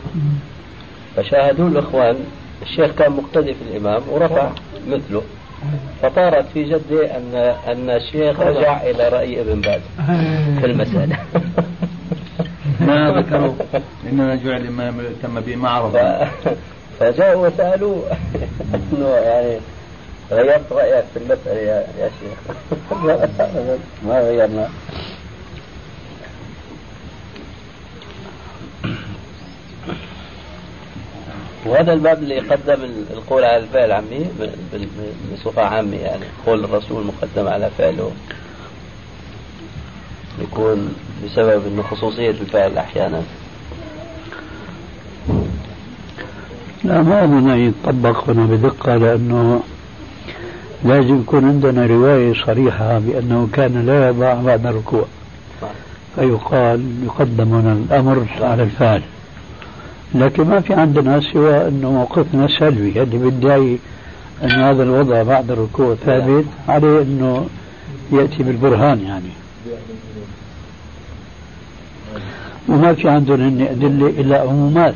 Speaker 4: فشاهدوا الإخوان الشيخ كان مقتدي في الإمام ورفع مثله. فطارت في جدي أن أن الشيخ رجع إلى رأي ابن باز في المسألة.
Speaker 7: ما ذكروا؟ إنما جعل الإمام تم به ما عرف
Speaker 4: ف- فجاءوا وسألوه أنه يعني غيرت رأيك في المسألة يا يا شيخ. ما غيرنا. وهذا الباب اللي يقدم القول على الفعل عمي بصفة عامة يعني قول الرسول مقدم على فعله. يكون بسبب إنه خصوصية الفعل أحيانا.
Speaker 5: لا ما أن يطبق هنا بدقة لأنه لازم يكون عندنا رواية صريحة بأنه كان لا يضع بعد الركوع. فيقال يقدم هنا الأمر على الفعل. لكن ما في عندنا سوى أنه موقفنا سلبي. اللي بيدعي أن هذا الوضع بعد الركوع ثابت عليه أنه يأتي بالبرهان يعني. وما في عندنا هن أدلة إلا عمومات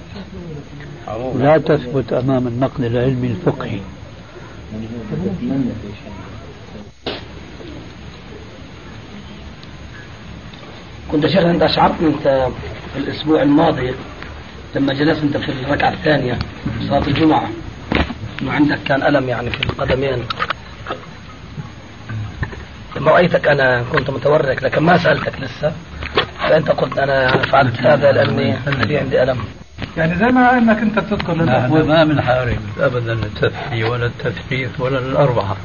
Speaker 5: لا تثبت أمام النقد العلمي الفقهي.
Speaker 6: كنت شيخ أنت اشعرتني إنت في الأسبوع الماضي لما جلست انت في الركعة الثانية صلاة الجمعة إنه عندك كان ألم يعني في القدمين. لما رأيتك أنا كنت متورك لكن ما سألتك لسه. فأنت قلت أنا فعلت هذا لأني في عندي ألم.
Speaker 8: يعني زي ما إنك أنت بتذكر
Speaker 5: نحن
Speaker 8: للاخوه
Speaker 5: ما بنحارب ابدا التثني ولا التثليث ولا الأربعة.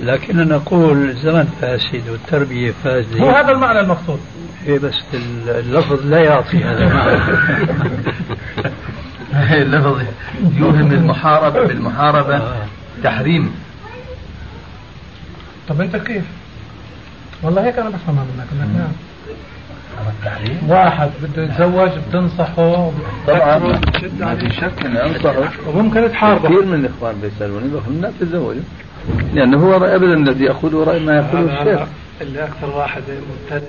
Speaker 5: لكن نقول الزمن فاسد والتربية
Speaker 8: هو
Speaker 5: فاسده
Speaker 8: هذا المعنى المقصود.
Speaker 5: إيه بس اللفظ لا يعطي هذا المعنى.
Speaker 7: اللفظ يوهم المحاربة بالمحاربة
Speaker 5: آه.
Speaker 7: تحريم.
Speaker 8: طب أنت كيف؟ والله هيك أنا بفهمها منك انك نعم واحد بده يتزوج بتنصحه
Speaker 7: طبعا. ما في شك اني أنصحه.
Speaker 8: وممكن تحاربه
Speaker 7: كثير من الإخوان بيسألوني بقول لا تتزوجوا. لأنه هو ابدا الذي يقوله راي ما يقوله الشيخ.
Speaker 8: اللي أكثر واحد مبتدئ.